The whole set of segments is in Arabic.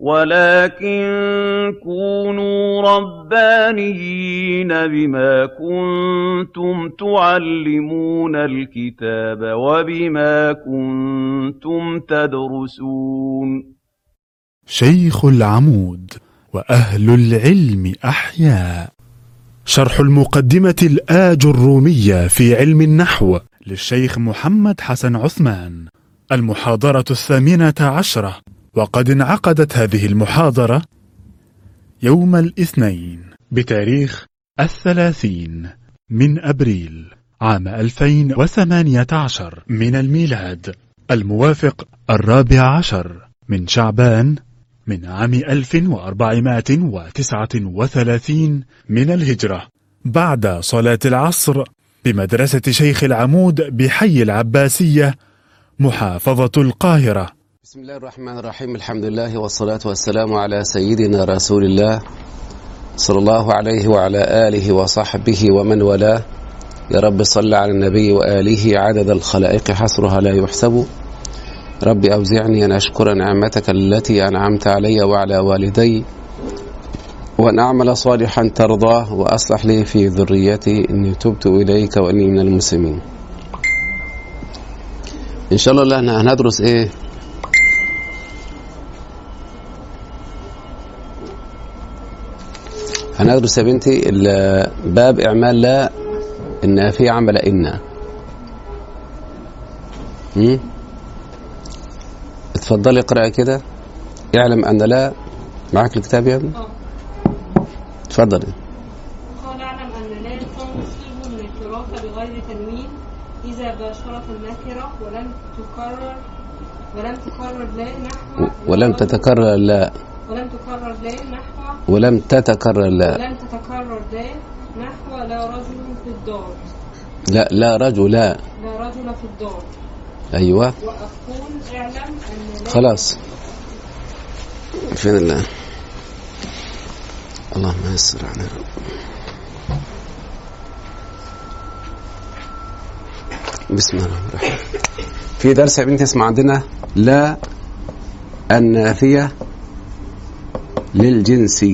وَلَٰكِن كُونُوا رَبَّانِيِّينَ بِمَا كُنتُمْ تُعَلِّمُونَ الْكِتَابَ وَبِمَا كُنتُمْ تَدْرُسُونَ. شيخ العمود وأهل العلم أحياء شرح المقدمة الآج الرومية في علم النحو للشيخ محمد حسن عثمان. المحاضرة الثامنة عشرة. وقد انعقدت هذه المحاضرة يوم الاثنين بتاريخ الثلاثين من أبريل عام 2018 من الميلاد الموافق الرابع عشر من شعبان من عام 1439 من الهجرة. بعد صلاة العصر بمدرسة شيخ العمود بحي العباسية محافظة القاهرة. بسم الله الرحمن الرحيم الحمد لله والصلاة والسلام على سيدنا رسول الله صلى الله عليه وعلى آله وصحبه ومن والاه يا رب صل على النبي وآله عدد الخلائق حصرها لا يحسب رب أوزعني أن أشكر نعمتك التي أنعمت علي وعلى والدي وأن أعمل صالحا ترضاه وأصلح لي في ذريتي إني تبت إليك وإني من المسلمين إن شاء الله هندرس إيه هندرس يا بنتي باب إعمال لا النافية عمل إنا اتفضلي اقرأي كده. اعلم أن لا. معك الكتاب يا ابني؟ اتفضلي. قال اعلم أن لا تنصب النكرات بغير تنوين إذا باشرت النكرة ولم تكرر ولم تكرر لا نحو ولم تتكرر لا. ولم تكرر لا نحو ولم تتكرر لا. ولم تتكرر لا نحو لا رجل في الدار. لا لا رجل لا. لا رجل في الدار. أيوة. وأقول اعلم أن لا خلاص. فين الله. اللهم يسر علينا. بسم الله الرحمن الرحيم. في درس يا بنتي اسمه عندنا لا النافية للجنس.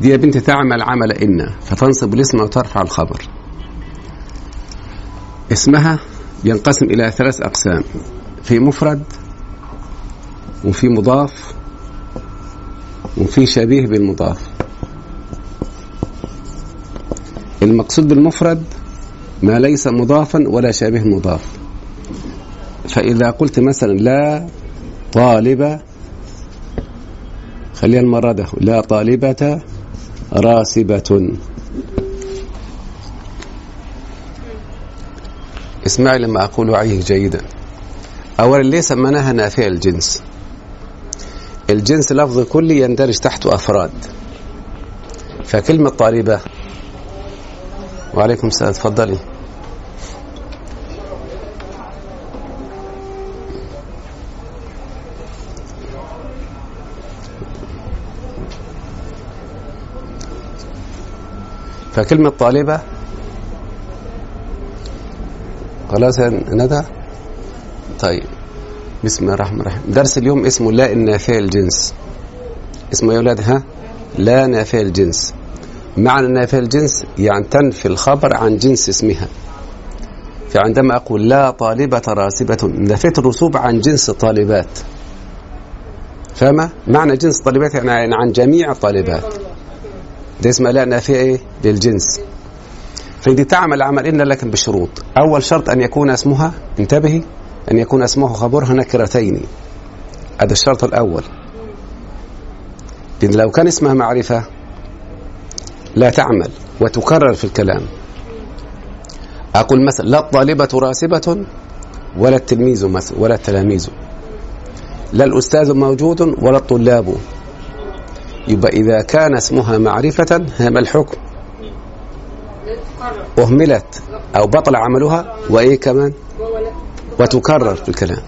دي يا بنتي تعمل عمل إن فتنصب الاسم وترفع الخبر. اسمها ينقسم إلى ثلاث أقسام في مفرد وفي مضاف وفي شبيه بالمضاف. المقصود بالمفرد ما ليس مضافا ولا شبيه مضاف. فإذا قلت مثلا لا طالبة خليها المرة ده لا طالبة راسبة. اسمعي لما أقول وعيه جيدا. أولا ليه سميناها نافية الجنس. الجنس لفظ كلي يندرج تحته أفراد. فكلمة طالبة. وعليكم السلام تفضلي. فكلمة طالبة. خلاص يا ندى طيب. بسم الله الرحمن الرحيم. درس اليوم اسمه لا النافية الجنس اسمه يا أولاد ها؟ لا نافية الجنس معنى نافية الجنس يعني تنفي الخبر عن جنس اسمها. فعندما أقول لا طالبة راسبة نفيت الرسوب عن جنس طالبات. فما معنى جنس طالبات يعني عن جميع الطالبات ده اسمها لا نافية إيه؟ للجنس. فدي تعمل عمل إن لكن بشروط. أول شرط أن يكون اسمها انتبهي أن يكون اسمه خبرها نكرتين. هذا الشرط الأول. لأن لو كان اسمها معرفة لا تعمل وتكرر في الكلام. أقول مثلا لا الطالبة راسبة ولا التلميذ ولا التلاميذ. لا الأستاذ موجود ولا الطلاب. يبقى إذا كان اسمها معرفة هما الحكم. أهملت أو بطل عملها وإيه كمان؟ وتكرر في الكلام.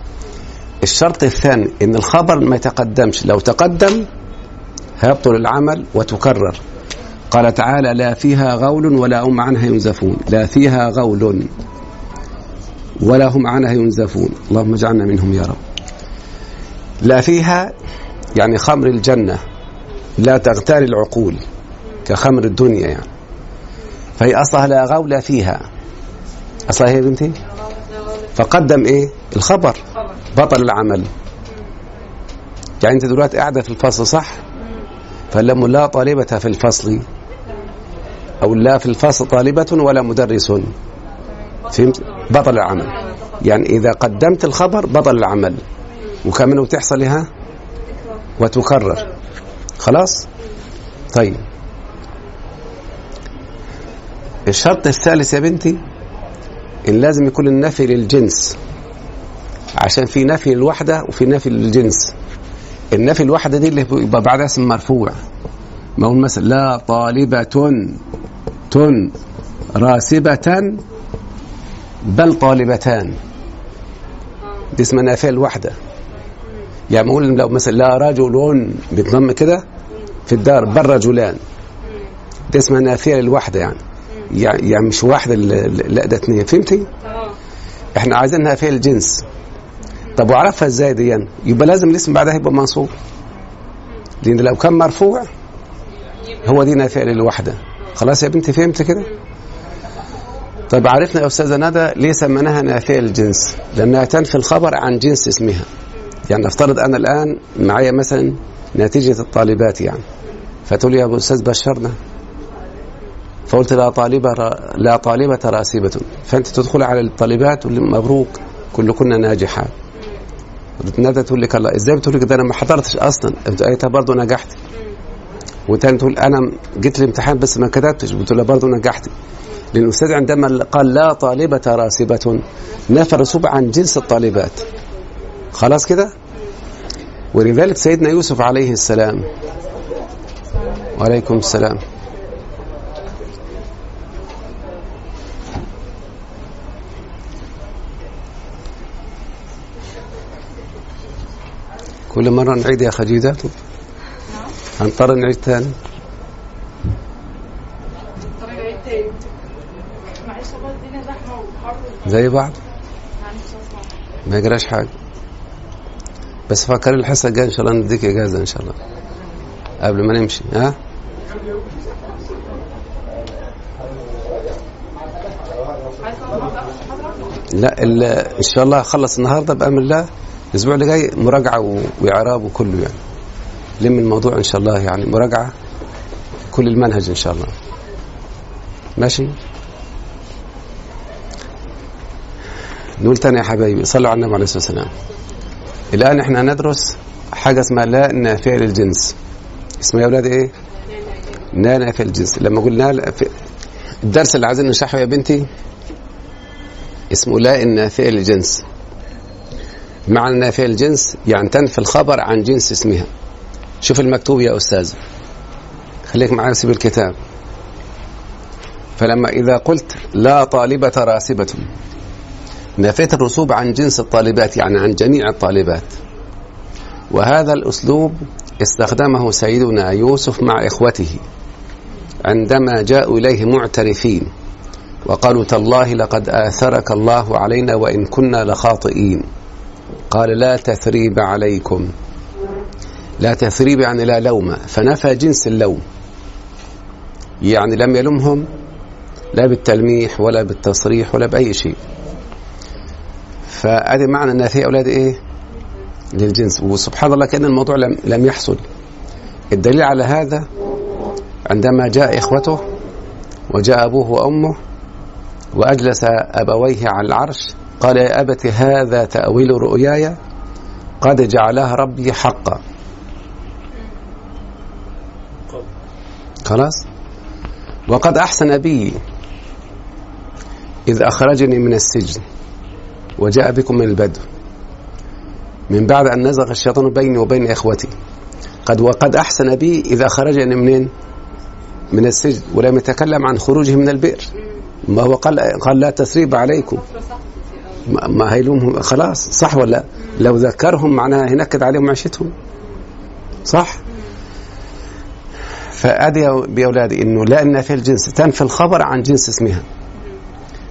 الشرط الثاني إن الخبر ما يتقدمش. لو تقدم هيبطل العمل وتكرر. قال تعالى لا فيها غول ولا هم عنها ينزفون. لا فيها غول ولا هم عنها ينزفون. اللهم اجعلنا منهم يا رب. لا فيها يعني خمر الجنة. لا تغتال العقول كخمر الدنيا يعني. فهي أصلها لا غول فيها. أصلها هي بنتي؟ فقدم إيه؟ الخبر. بطل العمل. يعني أنت دلوقتي قاعدة في الفصل صح؟ فلما لا طالبة في الفصل. أو لا في الفصل طالبة ولا مدرس. فهمت؟ بطل العمل. يعني إذا قدمت الخبر بطل العمل. وكمان وتحصل لها؟ وتكرر. خلاص؟ طيب. الشرط الثالث يا بنتي إن لازم يكون النفي للجنس عشان في نفي الوحدة وفي نفي للجنس. النفي الوحدة دي اللي يبقى بعدها اسم مرفوع. ما هو مثلا لا طالبة تن راسبة بل طالبتان. دي اسمها نافية الوحدة. يعني أقول لو مثلا لا رجل بتضم كده في الدار بل رجلان دي اسمها نافية للوحدة يعني. يعني مش واحدة لا ده اثنين فهمتي؟ إحنا عايزين نافية الجنس. طب وعرفها إزاي دي يعني؟ يبقى لازم الاسم بعدها يبقى منصوب. لأن لو كان مرفوع هو دي نافية للوحدة خلاص يا بنتي فهمت كده؟ طيب عرفنا يا أستاذة ندى ليه سميناها نافيه الجنس؟ لأنها تنفي الخبر عن جنس اسمها. يعني نفترض أنا الآن معايا مثلا نتيجة الطالبات يعني. فتقول يا أبو أستاذ بشرنا. فقلت لا طالبة لا طالبة راسبه فأنت تدخل على الطالبات تقول مبروك كلكن ناجحات ندى تقول لك الله إزاي بتقول لك ده؟ أنا ما حضرتش أصلا. انت برضه نجحت. وتاني تقول أنا جيت الامتحان بس ما كتبتش. بتقول لها برضه نجحتي لأن الأستاذ عندما قال لا طالبة راسبة نفى الرسوب عن جنس الطالبات. خلاص كده؟ ولذلك سيدنا يوسف عليه السلام وعليكم السلام. كل مرة نعيد يا خديجة. هنضطر نعيد ثاني زي بعض؟ ما يجراش حاجة. بس فكر الحصة الجاية إن شاء الله نديك إجازة إن شاء الله. قبل ما نمشي ها؟ لا إن شاء الله خلص النهاردة بأمر الله. الأسبوع اللي جاي مراجعة وإعراب وكله يعني. لم الموضوع إن شاء الله يعني مراجعة كل المنهج إن شاء الله. ماشي؟ نقول تاني يا حبايبي صلوا على النبي عليه الصلاة والسلام. الآن إحنا هندرس حاجة اسمها لا نافيه للجنس اسمها يا أولاد إيه؟ لا نافيه للجنس لما قلنا الدرس اللي عايزين نشرحه يا بنتي اسمه لا النافيه للجنس معنى نافيه للجنس يعني تنفي الخبر عن جنس اسمها. شوف المكتوب يا أستاذ. خليك معايا سيب الكتاب. فلما إذا قلت لا طالبة راسبة. نفيت الرسوب عن جنس الطالبات يعني عن جميع الطالبات. وهذا الأسلوب استخدمه سيدنا يوسف مع إخوته عندما جاءوا إليه معترفين وقالوا تالله لقد آثرك الله علينا وإن كنا لخاطئين. قال لا تثريب عليكم. لا تثريب يعني لا لوم فنفى جنس اللوم. يعني لم يلمهم لا بالتلميح ولا بالتصريح ولا بأي شيء. فادي معنى أن في أولاد إيه؟ للجنس. وسبحان الله كأن الموضوع لم لم يحصل. الدليل على هذا عندما جاء إخوته وجاء أبوه وأمه وأجلس أبويه على العرش قال يا ابت هذا تأويل رؤياي قد جعلها ربي حقا. خلاص؟ وقد أحسن بي إذ أخرجني من السجن. وجاء بكم من البدو من بعد أن نزغ الشيطان بيني وبين إخوتي. قد وقد أحسن بي إذا خرجني منين؟ من السجن ولم يتكلم عن خروجه من البئر. ما هو قال قال لا تثريب عليكم. ما هيلومهم خلاص صح ولا؟ لو ذكرهم معناها هنكد عليهم عيشتهم صح؟ فأدي يا أولادي إنه لا في الجنس تنفي الخبر عن جنس اسمها.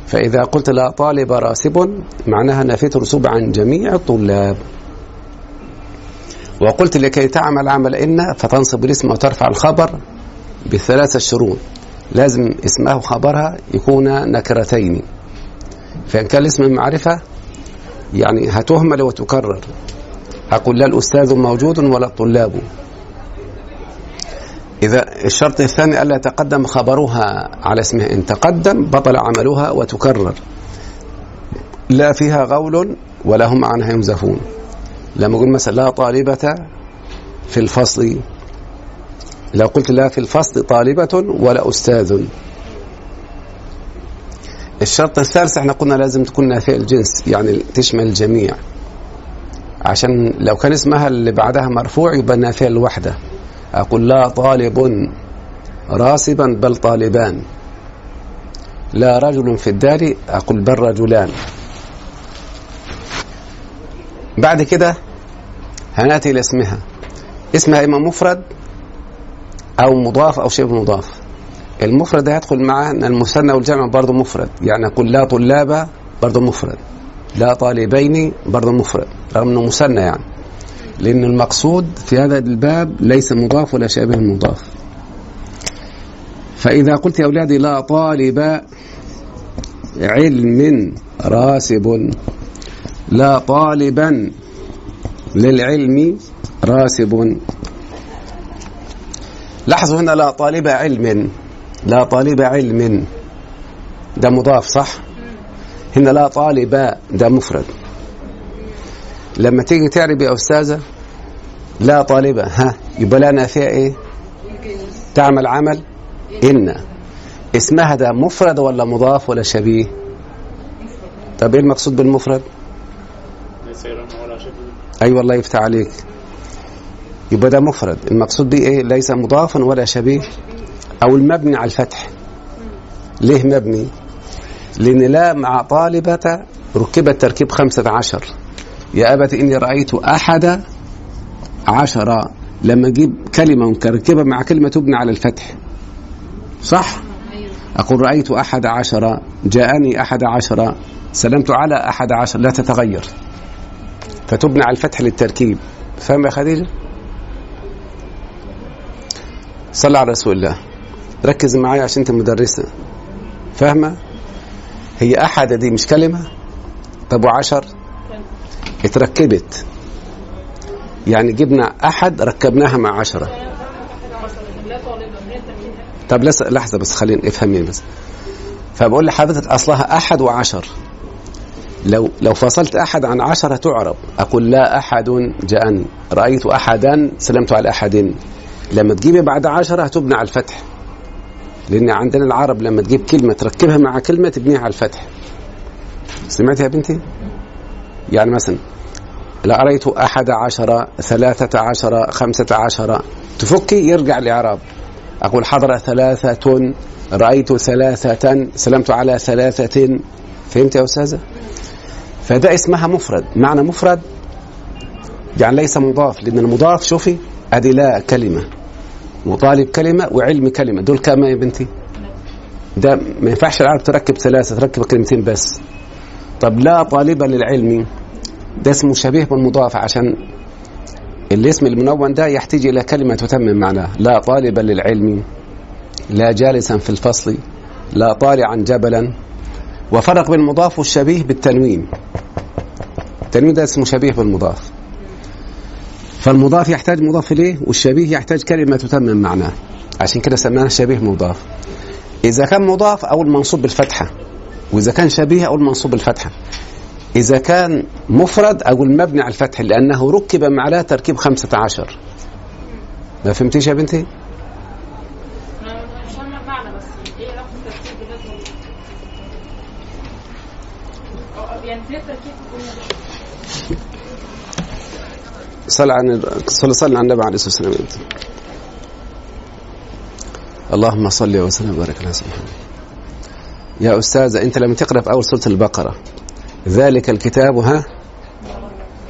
فإذا قلت لا طالب راسب معناها نفيت الرسوب عن جميع الطلاب. وقلت لكي تعمل عمل إن فتنصب الاسم وترفع الخبر بثلاثة شروط. لازم اسمها وخبرها يكون نكرتين. فإن كان الاسم معرفة يعني هتهمل وتكرر. هقول لا الأستاذ موجود ولا الطلاب. إذا الشرط الثاني ألا يتقدم خبرها على اسمها. إن تقدم بطل عملها وتكرر. لا فيها غول ولا هم عنها ينزفون لما أقول مثلا لا طالبة في الفصل. لو قلت لا في الفصل طالبة ولا أستاذ. الشرط الثالث إحنا قلنا لازم تكون نافية الجنس يعني تشمل الجميع. عشان لو كان اسمها اللي بعدها مرفوع يبقى نافية الوحدة. أقول لا طالب راسبا بل طالبان. لا رجل في الدار أقول بل رجلان. بعد كده هنأتي إلى اسمها. إما مفرد أو مضاف أو شبه مضاف. المفرد هيدخل معاه المثنى والجمع برضه مفرد. يعني أقول لا طلاب برضه مفرد. لا طالبين برضه مفرد رغم أنه مثنى يعني. لأن المقصود في هذا الباب ليس مضاف ولا شابه مضاف. فإذا قلت يا أولادي لا طالب علم راسب لا طالبا للعلم راسب. لاحظوا هنا لا طالب علم لا طالب علم. ده مضاف صح؟ هنا لا طالب ده مفرد. لما تيجي تعرب يا أستاذة لا طالبة ها يبقى لنا فيها إيه؟ تعمل عمل. إن. اسمها ده مفرد ولا مضاف ولا شبيه؟ طب إيه المقصود بالمفرد؟ أي أيوة والله يفتح عليك. يبقى ده مفرد. المقصود به إيه؟ ليس مضافا ولا شبيه. أو المبني على الفتح. ليه مبني؟ لأن لا مع طالبة ركبت تركيب خمسة عشر. يا أبت إني رأيت أحد عشر لما أجيب كلمة مكركبة مع كلمة تبنى على الفتح. صح؟ أقول رأيت أحد عشر جاءني أحد عشر سلمت على أحد عشر لا تتغير. فتبنى على الفتح للتركيب. فاهم يا خديجة؟ صلى على رسول الله. ركز معايا عشان أنت مدرسة. فاهمة؟ هي أحد دي مش كلمة؟ طب وعشر؟ اتركبت. يعني جبنا أحد ركبناها مع عشرة. طب لسه لحظة بس خلينا افهمي بس. فبقول لحضرتك أصلها أحد وعشر. لو لو فصلت أحد عن عشرة تعرب. أقول لا أحد جاءني. رأيت أحدا سلمت على أحد. لما تجيبي بعد عشرة هتبنى على الفتح. لأن عندنا العرب لما تجيب كلمة تركبها مع كلمة تبنيها على الفتح. سمعت يا بنتي؟ يعني مثلا لأريت أحد عشر ثلاثة عشر خمسة عشر. تفكي يرجع الإعراب أقول حضر ثلاثة رأيت ثلاثة سلمت على ثلاثة. فهمت يا أستاذة؟ فده اسمها مفرد. معنى مفرد يعني ليس مضاف لأن المضاف شوفي أدي لا كلمة. وطالب كلمة وعلم كلمة. دول كام يا بنتي؟ ده ما ينفعش العرب تركب ثلاثة تركب كلمتين بس. طب لا طالبة للعلم. ده اسمه شبيه بالمضاف عشان الاسم المنون ده يحتاج إلى كلمة تتمم معناه. لا طالبا للعلم لا جالسا في الفصل لا طالعا جبلا. وفرق بين المضاف والشبيه بالتنوين. التنوين ده اسمه شبيه بالمضاف. فالمضاف يحتاج مضاف إليه والشبيه يحتاج كلمة تتمم معناه. عشان كده سميناه شبيه مضاف. إذا كان مضاف أو المنصوب بالفتحة. وإذا كان شبيه أو المنصوب بالفتحة. إذا كان مفرد أقول مبني على الفتح لأنه ركب معه تركيب خمسة عشر. ما فهمتيش يا بنتي؟ صل عن صل صل على النبي عليه الصلاة والسلام. اللهم صل وسلم وبارك على سيدنا يا أستاذة أنت لما تقرأ في أول سورة البقرة. ذلك الكتاب ها؟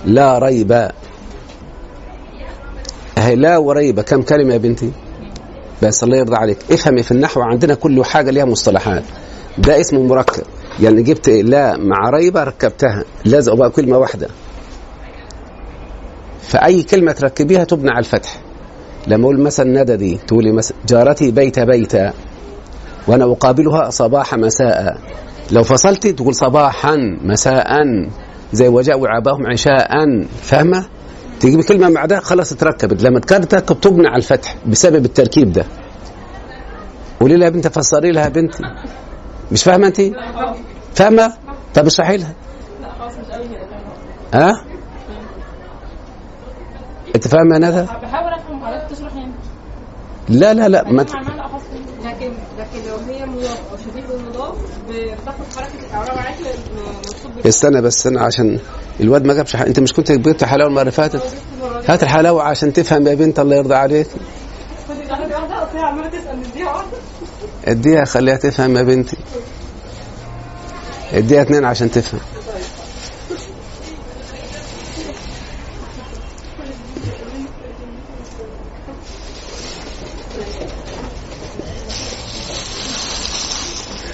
لا ريب. هي لا وريب. كم كلمة يا بنتي؟ بس الله يرضى عليك. افهمي في النحو عندنا كل حاجة لها مصطلحات. ده اسمه مركب. يعني جبت لا مع ريبة ركبتها. لازق بقى كلمة واحدة. فأي كلمة تركبيها تبنى على الفتح. لما أقول مثلا ندى دي تقولي مثلا جارتي بيت بيتا وأنا أقابلها صباح مساء. لو فصلتي تقول صباحا مساء زي وجاء وعاباهم عشاء فاهمة؟ تجيبي كلمة مع ده خلاص اتركبت لما تركب تبنى على الفتح بسبب التركيب ده قولي لها بنت فسري لها بنتي مش فاهمة أنت؟ فاهمة؟ طب اشرحي لها ها؟ أنت فاهمة ندى؟ بحاول أفهم حضرتك تشرح يعني لا لا لا ما لكن لكن لو هي مضاف أو شبيه بالمضاف بتاخد حركة الاعراب عادي استنى بس استنى عشان الواد ما جابش. أنت مش كنت جبت حلاوة المرة اللي فاتت؟ هات الحلاوة عشان تفهم يا بنت الله يرضى عليك. اديها خليها تفهم يا بنتي. اديها اتنين عشان تفهم.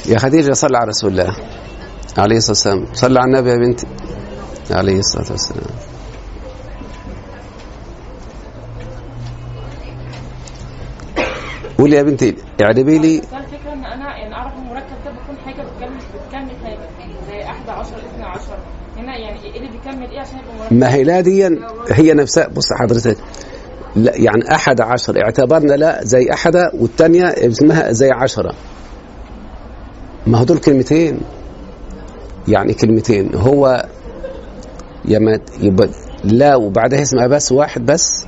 يا خديجة صل على رسول الله. عليه الصلاة والسلام. صل على النبي يا بنتي عليه الصلاة والسلام. قولي يا بنتي اعربي لي. الفكرة إن أنا يعني أعرف المركب ده بيكون حاجة بتكمل بتكمل حاجة زي 11 12 هنا يعني إيه اللي بيكمل؟ إيه عشان يبقى مركب؟ ما هي لا دي هي نفسها. بص حضرتك لا يعني أحد عشر اعتبرنا لا زي أحد والتانية اسمها زي عشرة. ما هو دول كلمتين. يعني كلمتين. هو يما يبقى لا وبعدها اسمها بس واحد بس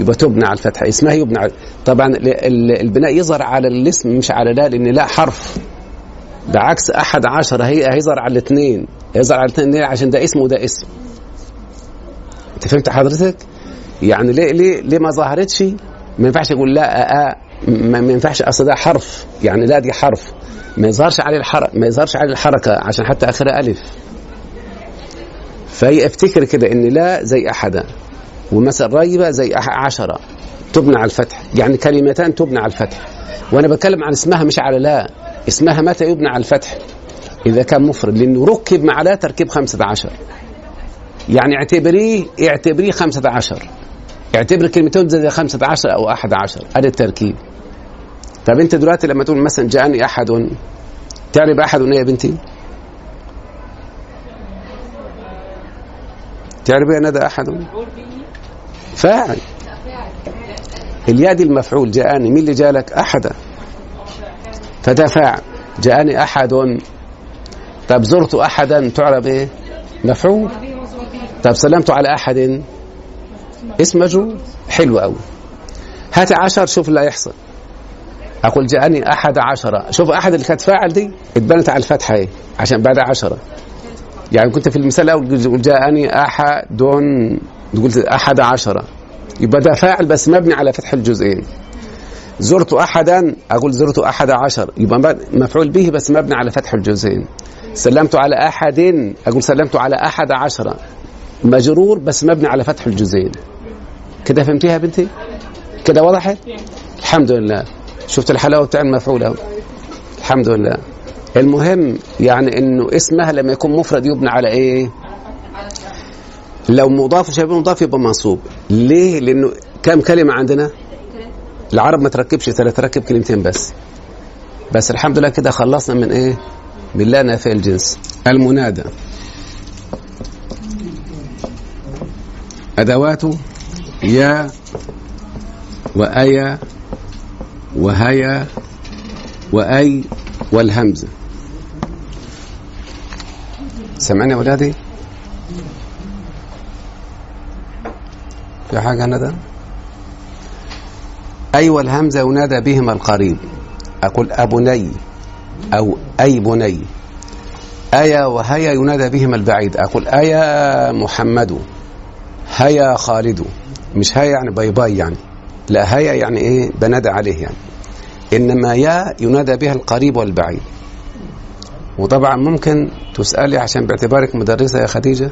يبقى تبنى على الفتحة. اسمها يبنى. على طبعا ال- ال- البناء يظهر على الاسم مش على لا لأن لا حرف. بعكس أحد عشر هي هيظهر على الاثنين. هيظهر على الاثنين؟ عشان ده اسم وده اسم. انت فهمت حضرتك؟ يعني ليه ليه ليه ما ظهرتش؟ ما ينفعش أقول لا آه ما, ينفعش أصل ده حرف. يعني لا دي حرف. ما يظهرش عليه الحركه ما يظهرش عليه الحركة عشان حتى آخرها ألف. فهي افتكر كده إن لا زي احد ومثلا ريبة زي عشرة تبنى على الفتح. يعني كلمتان تبنى على الفتح. وأنا بتكلم عن اسمها مش على لا. اسمها متى يبنى على الفتح؟ إذا كان مفرد. لأنه ركب مع لا تركيب خمسة عشر. يعني اعتبريه اعتبريه خمسة عشر. اعتبر كلمتين زي خمسة عشر أو أحد عشر. هذا التركيب. طب أنت دلوقتي لما تقول مثلا جاءني تعرف أحد إيه يا بنتي؟ تعرف يا ندى أحد فاعل. الياء دي المفعول جاءني مين اللي جالك؟ أحد. فده فاعل. جاءني أحد. طب زرت أحدا تعرف إيه؟ مفعول. طب سلمت على أحد. اسم مجرور. حلو قوي هات عشر شوف اللي هيحصل. أقول جاءني أحد عشرة. شوف أحد اللي كانت فاعل دي اتبنت على الفتحة إيه؟ عشان بعد عشرة. يعني كنت في المثال تقول جاءني أحد قلت أحد عشرة. يبقى ده فاعل بس مبني على فتح الجزئين. زرت أحدا أقول زرت أحد عشر. يبقى مفعول به بس مبني على فتح الجزئين. سلمت على أحد أقول سلمت على أحد عشرة. مجرور بس مبني على فتح الجزئين. كده فهمتيها يا بنتي؟ كده وضحت الحمد لله. شفت الحلاوة بتاع المفعول أهو. الحمد لله. المهم يعني إنه اسمها لما يكون مفرد يبنى على إيه؟ لو مضاف وشبيه مضاف يبقى منصوب. ليه؟ لأنه كم كلمة عندنا؟ العرب ما تركبش ثلاث تركب كلمتين بس. بس الحمد لله كده خلصنا من إيه؟ من لا نافع الجنس. المنادى. أدواته يا وأيا وهيا وأي والهمزة سمعني يا أولادي؟ في حاجة ندى أي والهمزة ينادى بهما القريب. أقول أبني أو أي بني. أيا وهيا ينادى بهما البعيد. أقول أيا محمد. هيا خالد. مش هيا يعني باي باي يعني. لا هيا يعني إيه؟ بنادى عليه يعني. إنما يا ينادى بها القريب والبعيد. وطبعا ممكن تسألي عشان باعتبارك مدرسة يا خديجة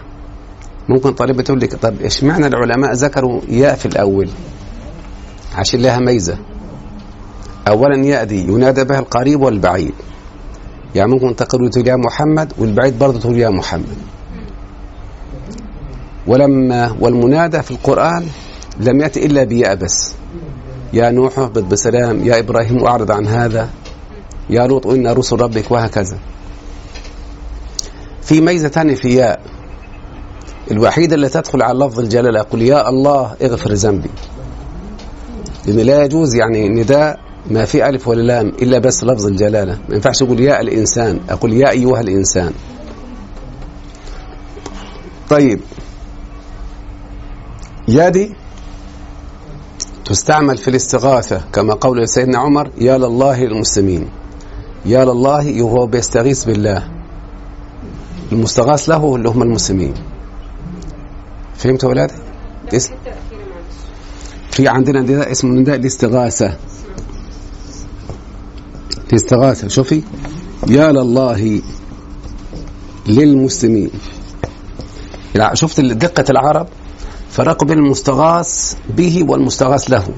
ممكن طالبة تقول لك طب إيش معنى العلماء ذكروا ياء في الأول؟ عشان لها ميزة. اولا ياء دي ينادى بها القريب والبعيد. يعني ممكن تقول تقول يا محمد والبعيد برضه تقول يا محمد. ولما والمنادى في القرآن لم يأتي إلا بياء بس. يا نوح اهبط بسلام يا إبراهيم أعرض عن هذا يا لوط إن رسل ربك وهكذا. في ميزة ثانية في ياء الوحيدة اللي تدخل على لفظ الجلالة أقول يا الله اغفر ذنبي. لأن لا يجوز يعني نداء ما في ألف ولا لام إلا بس لفظ الجلالة. ما ينفعش أقول يا الإنسان أقول يا أيها الإنسان. طيب. يا دي تستعمل في الاستغاثة كما قول سيدنا عمر يا لله للمسلمين يا لله وهو بيستغيث بالله. المستغاث له اللي هم المسلمين. فهمت يا ولادي؟ اسم في عندنا نداء اسمه نداء الاستغاثة. الاستغاثة شوفي. يا لله للمسلمين. شفت دقة العرب؟ فرقوا بين المستغاث به والمستغاث له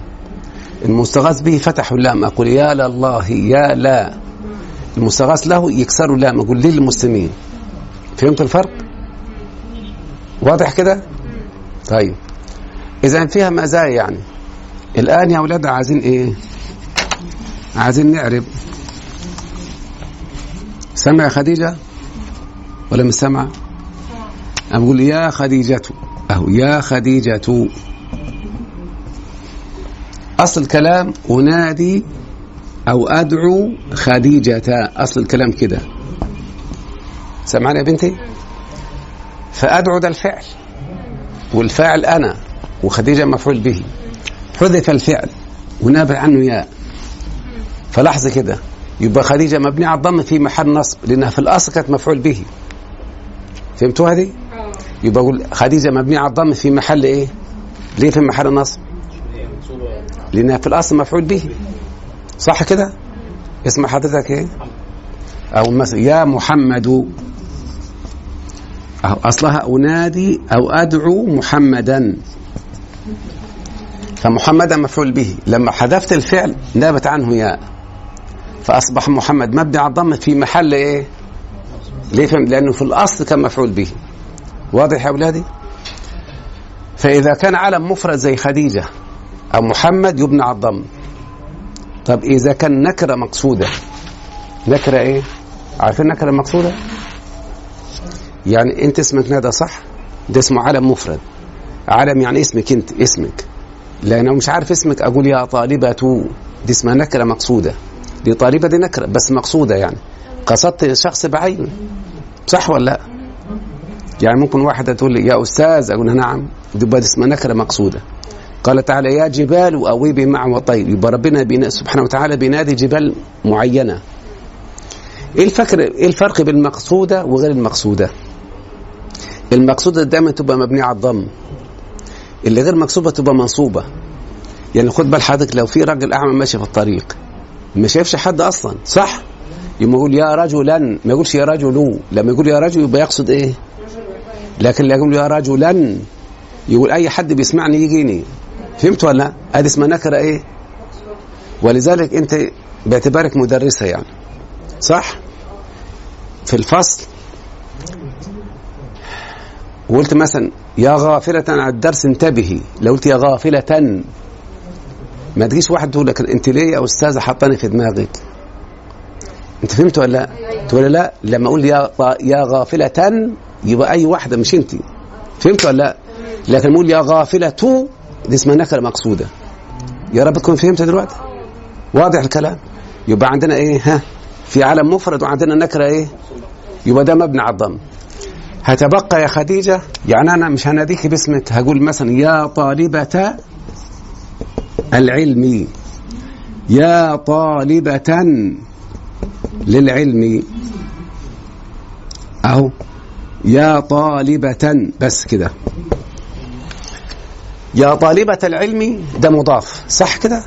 المستغاث به فتحوا اللام أقول يا لله يا لا المستغاث له يكسروا اللام أقول للمسلمين فهمت الفرق؟ واضح كده؟ طيب إذا فيها مزايا يعني الآن يا أولاد عايزين إيه؟ عايزين نعرب سمع خديجة ولا مش سمع؟ أنا بقول يا خديجة أهو يا خديجة. أصل الكلام أنادي أو أدعو خديجة. أصل الكلام كده. سمعنا يا بنتي؟ فأدعو ده الفعل. والفاعل أنا وخديجة مفعول به. حذف الفعل ونابع عنه ياء. فلحظة كده. يبقى خديجة مبنية على الضم في محل نصب لأنها في الأصل كانت مفعول به. فهمتوا هذه؟ يبقى أقول خديجة مبنية على الضم في محل إيه؟ ليه في محل نصب؟ لأنها في الأصل مفعول به صح كده؟ اسم حضرتك إيه؟ أو مثلا يا محمد أو أصلها أنادي أو أدعو محمدا فمحمدا مفعول به لما حذفت الفعل نابت عنه ياء فأصبح محمد مبني على الضم في محل إيه؟ ليه فهم؟ لأنه في الأصل كان مفعول به واضح يا أولادي؟ فإذا كان علم مفرد زي خديجة أو محمد يبنى على الضم طب إذا كان نكرة مقصودة نكرة إيه؟ عارفين نكرة مقصودة؟ يعني أنت اسمك ندى صح؟ ده اسمه علم مفرد علم يعني اسمك أنت اسمك لأنه مش عارف اسمك أقول يا طالبة دي اسمها نكرة مقصودة دي طالبة دي نكرة بس مقصودة يعني قصدت شخص بعينه صح ولا لا؟ يعني ممكن واحدة تقول لي يا أستاذ أقول نعم. دي اسمها نكرة مقصودة. قال تعالى يا جبال أويبي معه وطير يبقى ربنا سبحانه وتعالى بينادي جبال معينة. إيه الفكر إيه الفرق بين المقصودة وغير المقصودة؟ المقصودة دايما تبقى مبنية على الضم. اللي غير مقصودة تبقى منصوبة. يعني خد بال حضرتك لو في راجل أعمى ماشي في الطريق ما شايفش حد أصلا صح؟ يقول يا رجلا. ما يقولش يا رجل لما يقول يا رجل يبقى يقصد إيه؟ لكن يقول يا رجلا. يقول أي حد بيسمعني يجيني. فهمت ولا؟ لا؟ ادي اسمها نكرة إيه؟ ولذلك أنت باعتبارك مدرسة يعني. صح؟ في الفصل وقلت مثلا يا غافلة عن الدرس انتبهي. لو قلت يا غافلة ما تجيش واحد تقول لك أنت ليه يا أستاذة حطاني في دماغك؟ أنت فهمت ولا؟ لا تقول لا لما أقول يا يا غافلة يبقى أي واحدة مش أنت. فهمت ولا لا؟ لكن أقول يا غافلة دي اسمها نكرة مقصودة. يا رب تكون فهمت دلوقتي. واضح الكلام؟ يبقى عندنا إيه؟ ها في علم مفرد وعندنا نكرة إيه؟ يبقى ده مبني على الضم. هتبقى يا خديجة يعني أنا مش هناديك باسمك هقول مثلا يا طالبة العلم. يا طالبة للعلم. أهو. يا طالبة بس كده. يا طالبة العلم ده مضاف. صح كده؟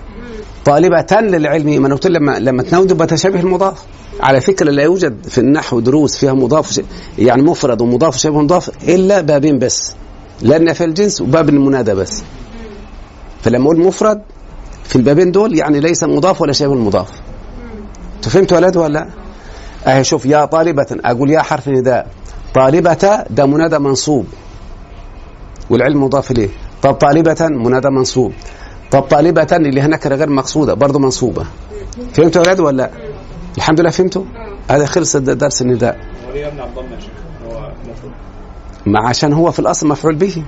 طالبة للعلم ما أنا قلت لما لما تناول يبقى تشابه المضاف. على فكرة لا يوجد في النحو دروس فيها مضاف يعني مفرد ومضاف وشبه مضاف إلا بابين بس. لأن في الجنس وباب المنادى بس. فلما أقول مفرد في البابين دول يعني ليس مضاف ولا شبه المضاف. يا ولاد ولا لا؟ أهي شوف يا طالبة أقول يا حرف نداء. طالبة ده منادى منصوب. والعلم مضاف إليه. طب طالبة منادى منصوب. طب طالبة اللي نكرة غير مقصودة برضه منصوبة. فهمتوا يا ولا؟ لا؟ الحمد لله فهمتوا؟ هذا خلص درس النداء. ما عشان هو في الأصل مفعول به.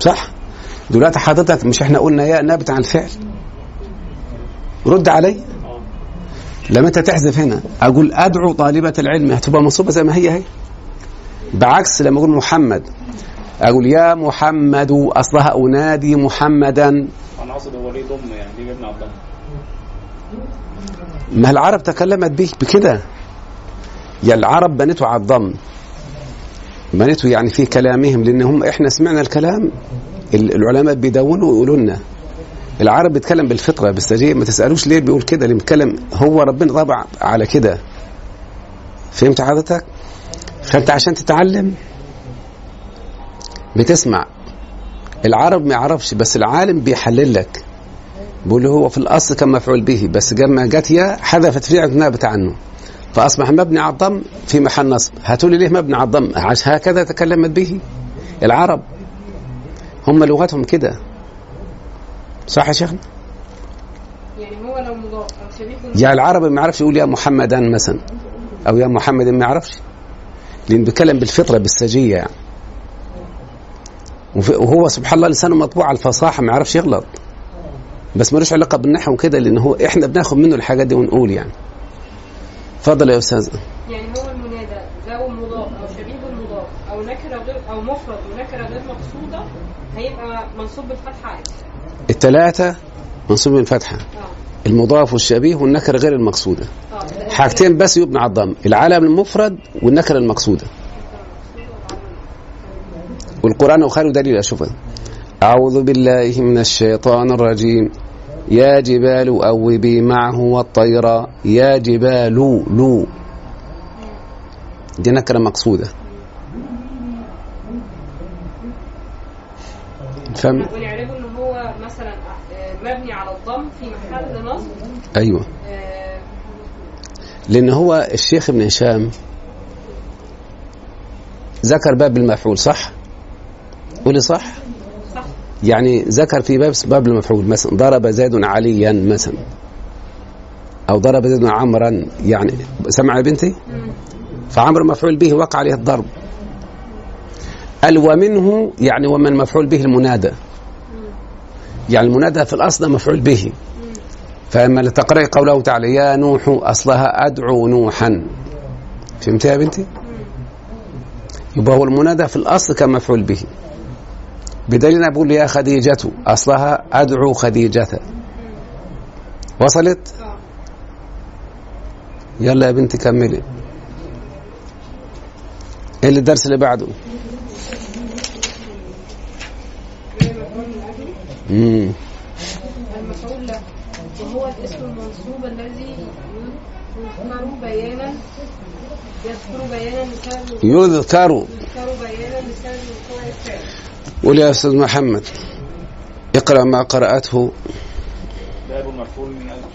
صح؟ دلوقتي حضرتك مش إحنا قلنا يا نابت عن الفعل رد علي. لما أنت تحذف هنا أقول أدعو طالبة العلم هتبقى منصوبة زي ما هي هي. بعكس لما أقول محمد أقول يا محمد أصلها أنادي محمدا. أنا اقصد هو ليه ضم يعني ليه يمنع الضم ما العرب تكلمت به بكده؟ يا العرب بنته على الضم. بنته يعني في كلامهم لأن هم إحنا سمعنا الكلام ال- العلماء بيدونوا ويقولوا لنا. العرب بيتكلم بالفطرة بالسجيه ما تسألوش ليه بيقول كده اللي بيتكلم هو ربنا طبع على كده. فهمت حضرتك؟ فأنت عشان تتعلم بتسمع. العرب ما يعرفش بس العالم بيحلل لك. بيقول هو في الأصل كان مفعول به بس لما جت يا حذفت فعل نابت عنه فأصبح مبني على الضم في محل نصب. هتقول لي ليه مبني على الضم؟ هكذا تكلمت به العرب. هم لغتهم كده. صح يا شيخنا؟ يعني هو لو مضاف أو شبيه يا العربي ما يعرفش يقول يا محمدا مثلا أو يا محمد ما يعرفش. لأن بيتكلم بالفطرة بالسجية يعني. وهو سبحان الله لسانه مطبوع على الفصاحة ما يعرفش يغلط. بس ملوش علاقة بالنحو كده لأن هو إحنا بناخد منه الحاجات دي ونقول يعني. اتفضل يا أستاذ. يعني هو المنادى لو مضاف أو شبيه بالمضاف أو نكرة غير أو مفرد ونكرة غير مقصودة هيبقى منصوب بالفتحة عادي. الثلاثه منصوب من فتحه آه. المضاف والشبيه والنكرة غير المقصودة. آه. حاجتين بس يبنى على الضم. العالم المفرد والنكرة المقصودة. والقرآن وخير دليل. اشوفه أعوذ بالله من الشيطان الرجيم. يا جبال أوبي معه والطير. يا جبال لو دي نكرة مقصودة. فهم ونعرفه ان هو مثلا آه، مبني على الضم في محل نصب. أيوه. لأن هو الشيخ ابن هشام ذكر باب المفعول صح؟ قولي صح؟ صح. يعني ذكر في باب باب المفعول مثلا ضرب زيد عليا مثلا أو ضرب زيد عمرا يعني سمع يا بنتي؟ فعمر مفعول به وقع عليه الضرب. قال ومنه يعني ومن مفعول به المنادى. يعني المنادى في الأصل ده مفعول به. فإما لتقرأي قوله تعالى يا نوح أصلها أدعو نوحا. فهمت يا بنتي؟ يبقى هو المنادى في الأصل كان مفعول به. بدليل أنا بقول يا خديجة أصلها أدعو خديجة. وصلت؟ يلا يا بنتي كملي. إيه الدرس اللي بعده؟ امم المفعول له. وهو الاسم المنصوب الذي يذكر بيانا يذكر بيانا لسبب يذكر. يذكر بيانا لسبب وقوع الفعل قول يا أستاذ محمد اقرأ ما قرأته. باب المفعول من أجل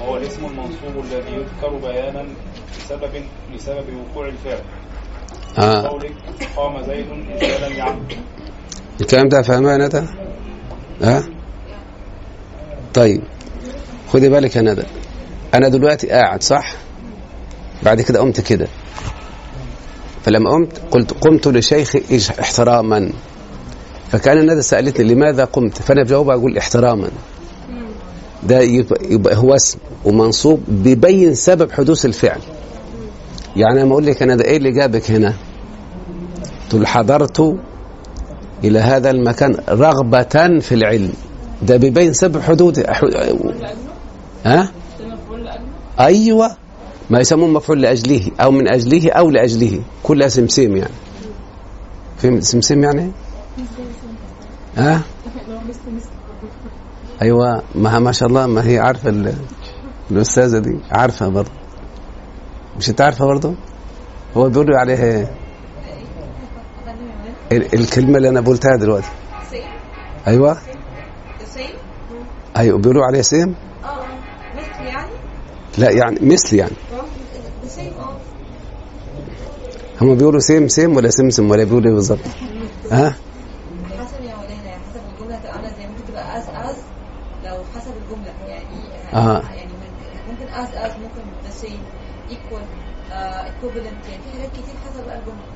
وهو الاسم المنصوب الذي يذكر بيانا لسبب لسبب وقوع الفعل. آه. قولك قام زيد مثالا لعمرو الكلام ده فاهمها يا ندى ها؟ طيب. خدي بالك يا ندى. أنا دلوقتي قاعد صح؟ بعد كده قمت كده. فلما قمت قلت قمت لشيخ إج- احتراما. فكان ندى سألتني لماذا قمت؟ فأنا بجاوبها أقول احتراما. ده يبقى, يبقى هو اسم ومنصوب بيبين سبب حدوث الفعل. يعني أنا أقول لك أنا ده إيه اللي جابك هنا؟ تقول حضرت إلى هذا المكان رغبة في العلم. ده بيبين سبب حدود ها؟ أيوة. ما يسموه مفعول لأجله أو من أجله أو لأجله. كلها سمسم يعني. فهم سمسم يعني؟ إيه؟ ها؟ أيوة. ما ما شاء الله ما هي عارفة ال- الأستاذة دي. عارفة برضه. مش أنت عارفة برضه؟ هو بيقولوا عليها إيه ال- الكلمة اللي أنا قلتها دلوقتي. same. أيوة. same؟ أيوة بيقولوا عليها سيم. آه مثل يعني؟ لا يعني مثل يعني. آه same آه. هم بيقولوا same same ولا سمسم ولا بيقولوا إيه بالظبط؟ ها؟ حسب يا مولانا يعني حسب الجملة تبقى عاملة إزاي. ممكن تبقى as as لو حسب الجملة. يعني آه. يعني من- ممكن as as ممكن the same equal equivalent يعني في حاجات كتير حسب الجملة.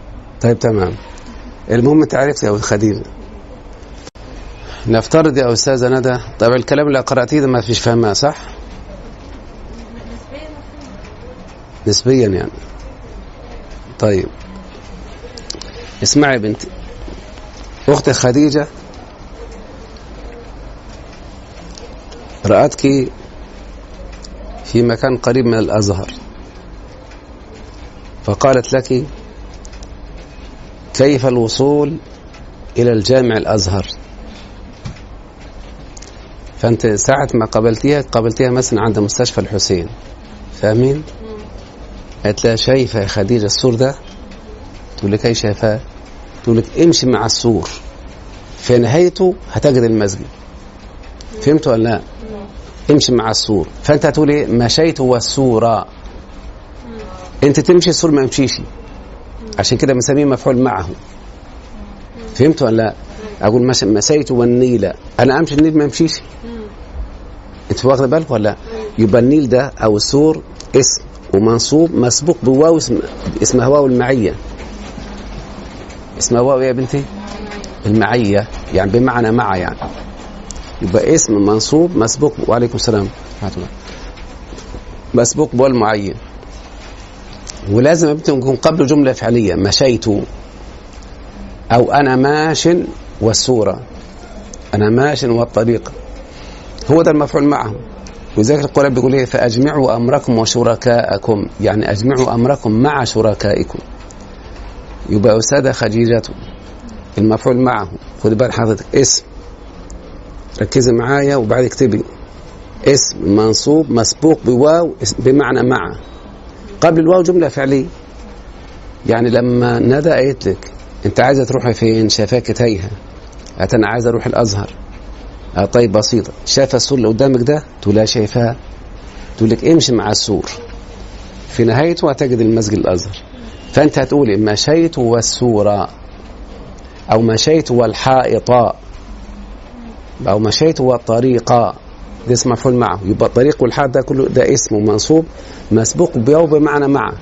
طيب تمام. المهم انت عرفت يا خديجة. نفترض يا استاذه ندى طيب الكلام اللي قرأتيه ده ما فيش فهمها صح؟ نسبيا يعني. طيب. اسمعي يا بنتي. أختي خديجة رأتك في مكان قريب من الأزهر فقالت لك كيف الوصول إلى الجامع الأزهر؟ فأنت ساعة ما قابلتيها قابلتيها مثلا عند مستشفى الحسين. فاهمين؟ قالت لها شايفة يا خديجة السور ده؟ تقول لك إيه شايفاه؟ تقول لك امشي مع السور. في نهايته هتجد المسجد. فهمت ولا لا؟ امشي مع السور. فأنت هتقول إيه؟ مشيت والسورة أنت تمشي السور ما يمشيش. عشان كده بنسميه مفعول معه. فهمت ولا لا؟ أقول مش- مسيت والنيل. أنا أمشي النيل ما يمشيش أنت واخد بالك ولا لا؟ يبقى النيل ده أو السور اسم ومنصوب مسبوق بواو اسم اسمها واو المعية. اسمها واو إيه يا بنتي؟ المعية. يعني بمعنى مع يعني يبقى اسم منصوب مسبوق وعليكم السلام. مسبوق بواو المعين ولازم يكون قبله جملة فعلية مشيت أو أنا ماش والسوره أنا ماش والطريق. هو ده المفعول معه وذلك القرآن بيقول إيه؟ فأجمعوا أمركم وشركاءكم. يعني أجمعوا أمركم مع شركائكم. يبقى أستاذة خديجة المفعول معه خد بال حضرتك. اسم. ركزي معايا وبعد اكتبي. اسم منصوب مسبوق بواو بمعنى مع. قبل الواو جملة فعلية. يعني لما ندى قالت لك أنت عايزة تروحي فين؟ شافاك تايهة. أنا عايزة أروح الأزهر. آه طيب بسيطة. شايفة السور اللي قدامك ده؟ تقول لها شايفاه. تقول لك امشي مع السور. في نهايته هتجد المسجد الأزهر. فأنت هتقولي مشيت والسورة أو مشيت والحائط أو مشيت والطريق ده اسم مفعول معه. يبقى الطريق والحائط ده كله ده اسم منصوب مسبوق بواو بمعنى مع.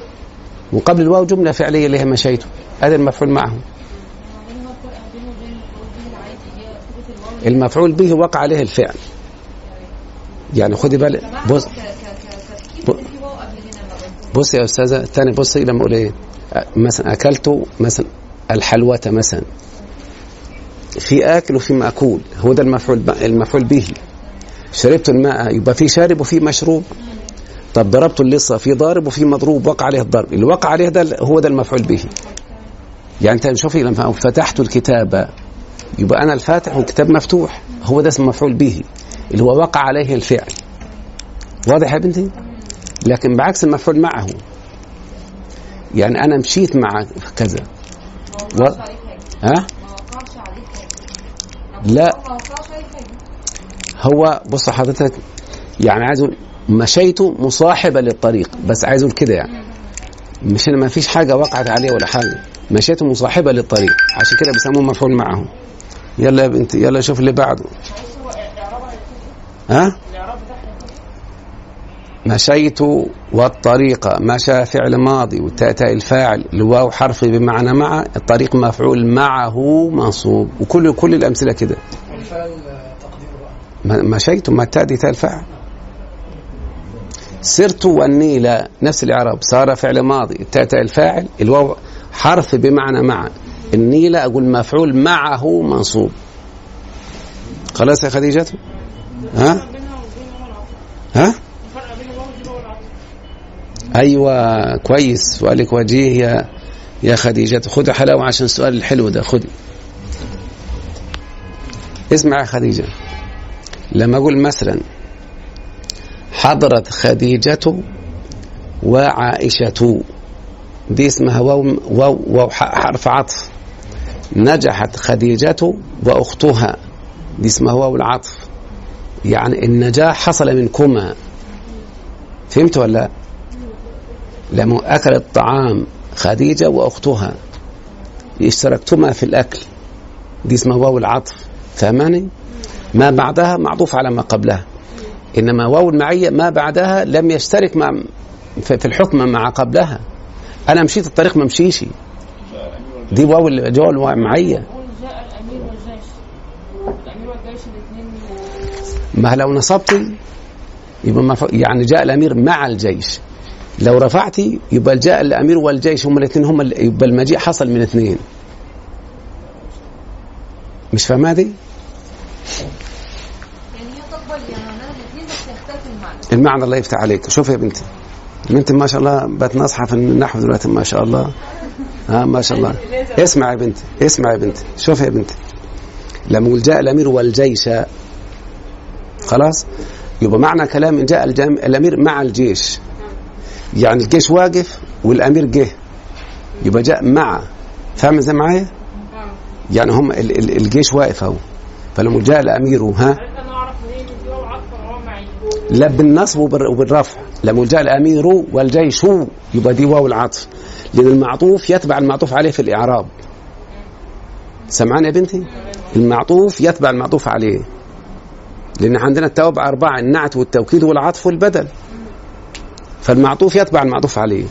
وقبل الواو جملة فعلية اللي هي مشيت هذا المفعول معه. المفعول به وقع عليه الفعل. يعني خدي بالك. بص. بص يا أستاذة. الثاني بصي لما أقول إيه. مثلا أكلت مثلا الحلوة مثلا. في آكل وفي مأكول. هو ده المفعول المفعول به. شربت الماء يبقى في شارب وفي مشروب. طب ضربت اللصة في ضارب وفي مضروب وقع عليه الضرب. اللي وقع عليه ده هو ده المفعول به. يعني انت شوفي لما فتحت الكتاب يبقى أنا الفاتح والكتاب مفتوح. هو ده اسم مفعول به اللي هو وقع عليه الفعل. واضح يا بنتي؟ لكن بعكس المفعول معه. يعني أنا مشيت مع كذا. و... ها؟ لا ما وقعش عليه حاجة هو بص حضرتك يعني عايز أقول مشيت مصاحبة للطريق بس عايز أقول كده يعني. مش ما فيش حاجة وقعت عليه ولا حاجة. مشيت مصاحبة للطريق عشان كده بيسموه مفعول معه يلا يا بنتي يلا شوف اللي بعده. ها؟ مشيت والطريق مشى فعل ماضي وتأتى الفاعل الواو حرف بمعنى مع الطريق مفعول معه منصوب وكل كل الأمثلة كده. مشيت ما تأتي تاء سرت والنيل نفس الإعراب صار فعل ماضي تأتى الفاعل الواو حرف بمعنى مع النيل أقول مفعول معه منصوب. خلاص يا خديجة؟ ها؟ ها؟ أيوه كويس. سؤالك وجيه يا يا خديجة. خدي حلاوة عشان السؤال الحلو ده خدي اسمع يا خديجة. لما أقول مثلا حضرت خديجة وعائشة دي اسمها واو واو, واو حرف عطف. نجحت خديجة وأختها دي اسمها واو العطف. يعني النجاح حصل منكما. فهمت ولا؟ لا؟ لما أكل الطعام خديجة وأختها. اشتركتما في الأكل. دي اسمها واو العطف. فهماني؟ ما بعدها معطوف على ما قبلها. إنما واو المعية ما بعدها لم يشترك مع في الحكم مع قبلها. أنا مشيت الطريق ما مشيش. دي واو الجو المعية. ما لو نصبتي يبقى يعني جاء الأمير مع الجيش. لو رفعتي يبقى جاء الأمير والجيش هم الاثنين هم يبقى المجيء حصل من اثنين مش فاهمة دي؟ يعني هي تقبل يعني معناها الاثنين بس يختلف المعنى الله يفتح عليك. شوف يا بنتي. البنت ما شاء الله بقت ناصحة في النحو دلوقتي ما شاء الله. ها ما شاء الله. اسمع يا بنتي اسمع يا بنتي. شوف يا بنتي. لما يقول جاء الأمير والجيش خلاص؟ يبقى معنى كلام إن جاء الأمير مع الجيش. يعني الجيش واقف والأمير جه. يبقى جاء مع. فاهم إزاي معايا؟ يعني هم ال- ال- الجيش واقف أهو. فلما جاء الأمير ها عرفت أنا اعرف منين ان هو عطف وهو معي لا بالنصب وبال- وبالرفع. لما جاء الأمير والجيش يبقى دي واو العطف. لأن المعطوف يتبع المعطوف عليه في الإعراب. سمعان يا بنتي؟ المعطوف يتبع المعطوف عليه. لأن عندنا التوابع أربعة النعت والتوكيد والعطف والبدل. فالمعطوف يتبع المعطوف عليه.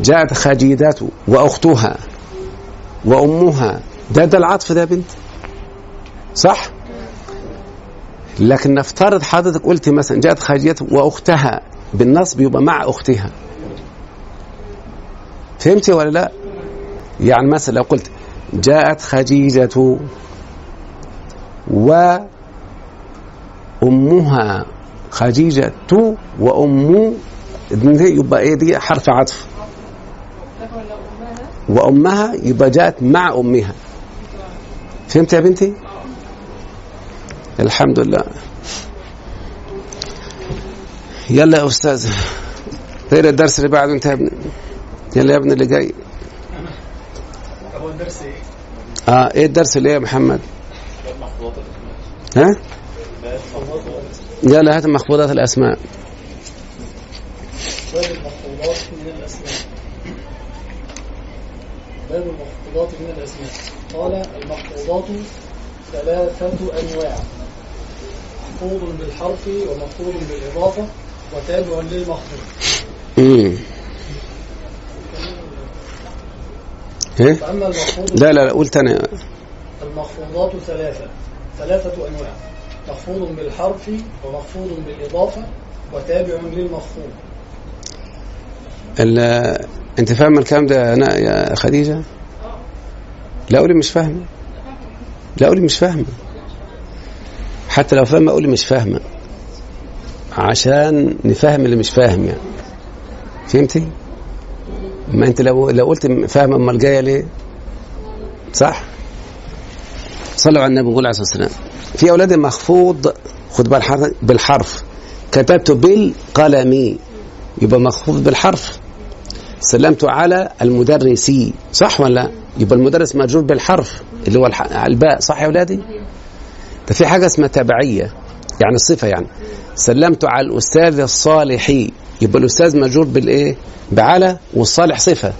جاءت خديجة وأختها وأمها. ده ده العطف ده يا بنت. صح؟ لكن نفترض حضرتك قلت مثلا جاءت خديجة وأختها بالنصب يبقى مع أختها. فهمتي ولا لا؟ يعني مثلا لو قلت جاءت خديجة و أمها خديجة وأم يبقى إيه دي؟ حرف عطف. وأمها يبقى جاءت مع أمها. فهمت يا بنتي؟ الحمد لله يلا يا أستاذ غير الدرس اللي بعده أنت يا ابني يلا يا ابني اللي جاي هو الدرس إيه؟ آه إيه الدرس اللي إيه يا محمد؟ ها؟ يلا هات مخفوضات الاسماء باب المخفوضات من الأسماء باب المخفوضات من الأسماء قال المخفوضات ثلاثة أنواع. مخفوض بالحرف ومخفوض بالإضافة وتابع للمخفوض؟ فأما المخفوض لا لا لا قول تاني. المخفوضات ثلاثة. ثلاثة أنواع. مخفوض بالحرف ومخفوض بالإضافة وتابع للمخفوض. ال- أنت فاهم الكلام ده أنا يا خديجة؟ لا قولي مش فاهمه. لا قولي مش فاهمة حتى لو فاهمة قولي مش فاهمة عشان نفهم اللي مش فاهم يعني فهمتي؟ ما أنت لو لو قلت فاهمة أمال جاية ليه؟ صح؟ صلوا على النبي وقول عليه الصلاة والسلام في أولاد مخفوض خد بالحرف بالحرف كتبت بالقلم يبقى مخفوض بالحرف سلمت على المدرسي صح ولا لا؟ يبقى المدرس مجرور بالحرف اللي هو. الباء صح يا اولادي ده في حاجة اسمها تبعية يعني الصفه يعني. سلمت على الأستاذ الصالحي يبقى الأستاذ مجرور بالإيه؟ بعلى والصالح صفة.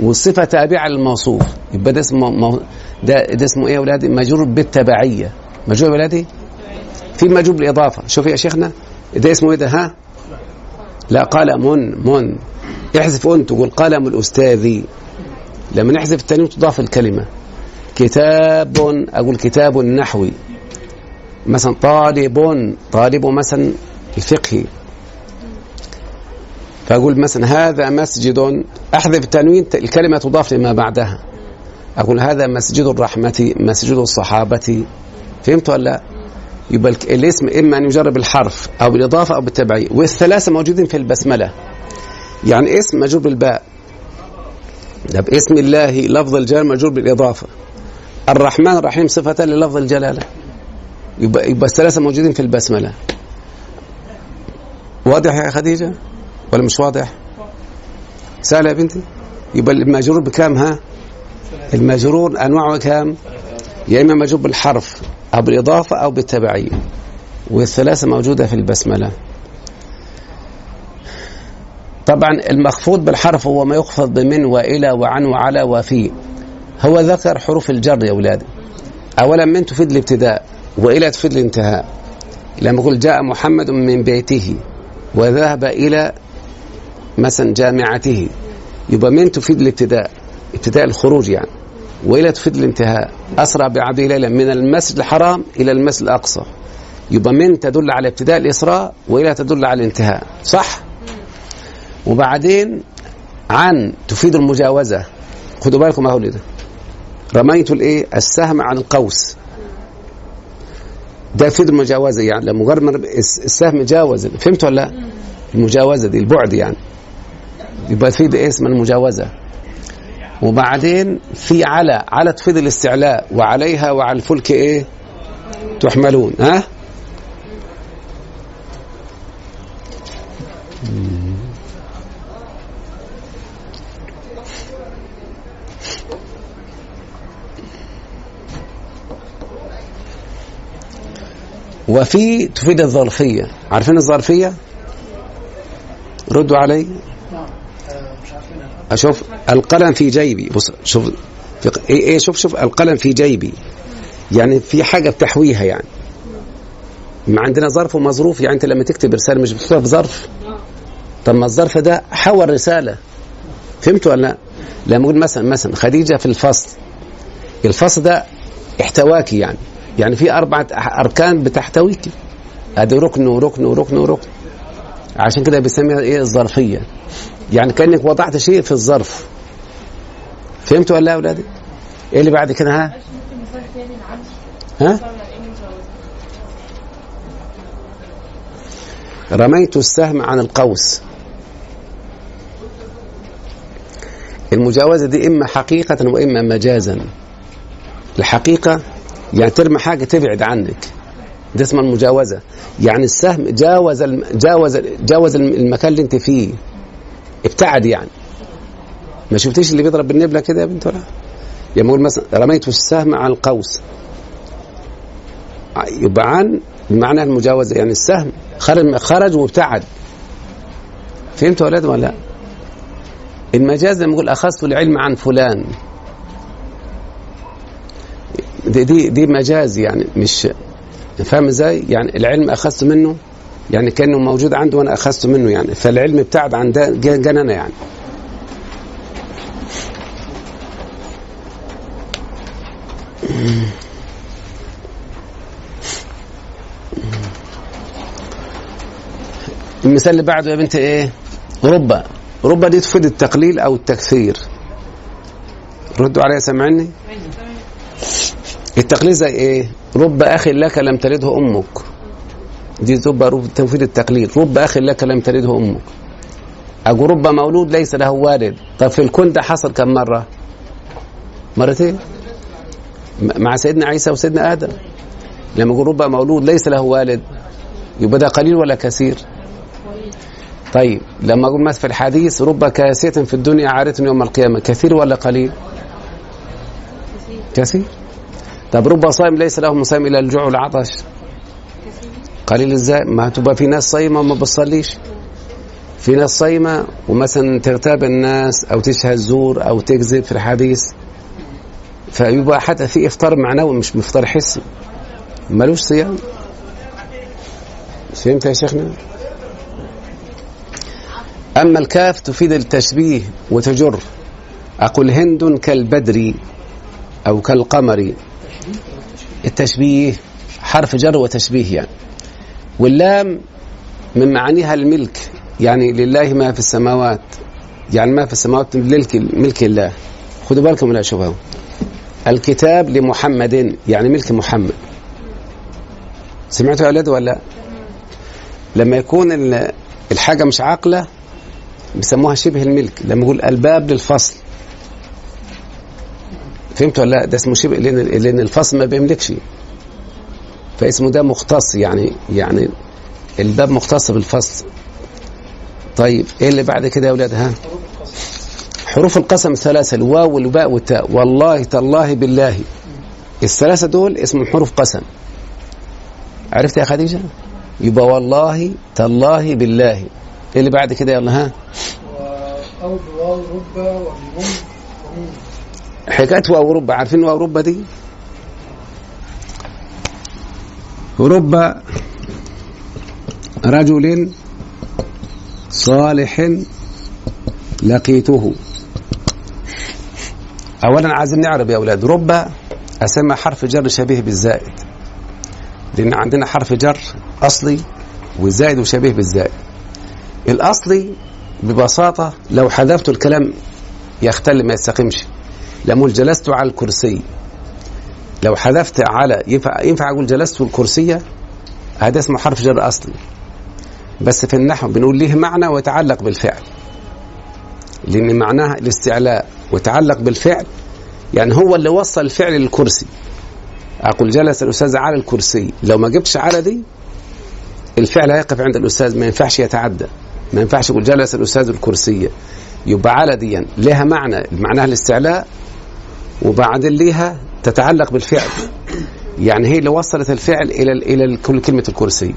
والصفة تابعة للموصوف. يبقى ده اسمه مو... ده, ده اسمه إيه يا اولادي مجرور بالتبعية. مجرور يا اولادي في مجرور بالإضافة. شوف يا شيخنا ده اسمه إيه ده؟ ها؟ لا قلم من احذف أنت تقول قلم الأستاذ. لما نحذف التنوين تضاف الكلمة. كتاب أقول كتاب نحوي. مثلا طالب طالب مثلا الفقهي فأقول مثلا هذا مسجد أحذف التنوين الكلمة تضاف لما بعدها. أقول هذا مسجد الرحمة مسجد الصحابة. فهمت ولا؟ لا؟ يبقى الاسم إما أن يجرب الحرف أو بالإضافة أو بالتبعية. والثلاثة موجودين في البسملة. يعني اسم مجرور بالباء. ده باسم الله لفظ الجلال مجرور بالإضافة. الرحمن الرحيم صفة للفظ الجلالة. يبقى يبقى الثلاثة موجودين في البسملة. واضح يا خديجة؟ ولا مش واضح؟ سهلة يا بنتي؟ يبقى المجرور بكام ها؟ المجرور أنواعه كام؟ يا إما مجرور بالحرف أو بالإضافة أو بالتبعية. والثلاثة موجودة في البسملة. طبعا المخفوض بالحرف هو ما يخفض بمن وإلى وعن وعلى وفي. هو ذكر حروف الجر يا أولادي. اولا من تفيد الابتداء وإلى تفيد الانتهاء. لما يقول جاء محمد من بيته وذهب إلى مثلا جامعته. يبقى من تفيد الابتداء؟ ابتداء الخروج يعني. وإلى تفيد الانتهاء. أسرع بعبد ليلا من المسجد الحرام إلى المسجد الأقصى. يبقى من تدل على ابتداء الإسراء وإلى تدل على الانتهاء. صح؟ وبعدين عن تفيد المجاوزة خدوا بالكم اهو ده رميت الإيه؟ السهم عن القوس. ده يفيد المجاوزة يعني لما مجرد السهم جاوز فهمت ولا لا؟ المجاوزة دي البعد يعني. يبقى يفيد إيه؟ اسم المجاوزة. وبعدين في على على تفيد الاستعلاء وعليها وعلى الفلك إيه؟ تحملون. ها؟ وفي تفيد الظرفية. عارفين الظرفية؟ ردوا علي. أشوف القلم في جيبي. بص شوف في إيه إيه شوف شوف القلم في جيبي. يعني في حاجة بتحويها يعني. ما عندنا ظرف ومظروف يعني أنت لما تكتب رسالة مش بتكتبها بظرف طب ما الظرف ده حوى الرسالة فهمت ولا لا؟ لما أقول مثلا مثلا خديجة في الفصل. الفصل ده احتواكي يعني. يعني في أربعة أركان بتحتويكي ادي ركن وركن وركن وركن. عشان كده بيسميها إيه؟ الظرفية. يعني كأنك وضعت شيء في الظرف. فهمت ولا لا يا أولادي؟ إيه اللي بعد كده؟ ها؟ ها؟ رميت السهم عن القوس. المجاوزة دي إما حقيقة وإما مجازا. الحقيقة يعني ترمي حاجة تبعد عنك. ده اسمها المجاوزة. يعني السهم جاوز الم... جاوز جاوز الم- المكان اللي انت فيه. ابتعد يعني. ما شفتيش اللي بيضرب بالنبلة كده يا بنت ولا؟ يعني يقول مثلا رميت السهم عن القوس. يبقى عن بمعنى المجاوزة. يعني السهم خرج خرج وابتعد. فهمت يا ولاد ولا لا؟ المجاز لما يقول أخذت العلم عن فلان. دي دي, دي مجاز يعني مش فاهم إزاي؟ يعني العلم أخذت منه؟ يعني كأنه موجود عنده وأنا أخذته منه يعني فالعلم ابتعد عن ده جنانا يعني. المثال اللي بعده يا بنتي إيه؟ رب رب دي تفيد التقليل أو التكثير. ردوا عليا سامعني؟ التقليل زي إيه؟ رب اخ لك لم تلده أمك. دي تبقى رب تفيد التقليل رب اخ لك لم تلده أمك. أقول رب مولود ليس له والد. طب في الكون ده حصل كم مرة؟ مرتين. مع سيدنا عيسى وسيدنا آدم. لما يقول رب مولود ليس له والد يبقى ده قليل ولا كثير؟ طيب لما أقول مثلا في الحديث رب كاسية في الدنيا عارة يوم القيامة. كثير ولا قليل؟ كثير. طب رب صائم ليس له من صائم إلا الجوع والعطش. قليل إزاي؟ ما تبقى في ناس صايمة وما بتصليش. في ناس صايمة ومثلا تغتاب الناس أو تشهد زور أو تكذب في الحديث. فيبقى حتى في إفطار معنوي مش افطار حسي. ملوش صيام. فهمت يا شيخنا؟ أما الكاف تفيد التشبيه وتجر. أقول هند كالبدر أو كالقمر. التشبيه حرف جر وتشبيه يعني. واللام من معانيها الملك يعني لله ما في السماوات يعني ما في السماوات ملك ملك الله. خدوا بالكم من شوفوا الكتاب لمحمد يعني ملك محمد. سمعتوا يا أولاد ولا؟ لا؟ لما يكون ال- الحاجة مش عاقلة بيسموها شبه الملك لما يقول الباب للفصل. فهمت ولا لا؟ ده اسمه شبه لأن لأن الفصل ما بيملكش. فاسمه ده مختص يعني يعني الباب مختص بالفصل. طيب إيه اللي بعد كده يا أولاد ها؟ حروف القسم ثلاثة الواو والباء والتاء. والله تالله بالله. الثلاثة دول اسمهم حروف قسم. عرفت يا خديجة؟ يبقى والله تالله بالله. إيه اللي بعد كده؟ يلا ها؟ واو رب عارفين واو رب دي؟ رب رجل صالح لقيته. اولا عايزين نعرف يا أولاد رب أسمى حرف جر شبيه بالزائد. لأن عندنا حرف جر أصلي وزائد وشبيه بالزائد. الأصلي ببساطة لو حذفت الكلام يختل ما يستقيمش. لما جلست على الكرسي. لو حذفت على ينفع ينفع أقول جلست الكرسية هذا اسمه حرف جر اصلي بس في النحو بنقول ليه معنى ويتعلق بالفعل. لأن معناها الاستعلاء وتعلق بالفعل يعني هو اللي وصل الفعل للكرسي. أقول جلس الأستاذ على الكرسي. لو ما جبتش على دي الفعل هيقف عند الأستاذ ما ينفعش يتعدى. ما ينفعش يقول جلس الأستاذ الكرسيه يبقى على دي لها معنى. معناها الاستعلاء وبعدين ليها تتعلق بالفعل. يعني هي اللي وصلت الفعل إلى إلى كل كلمة الكرسي.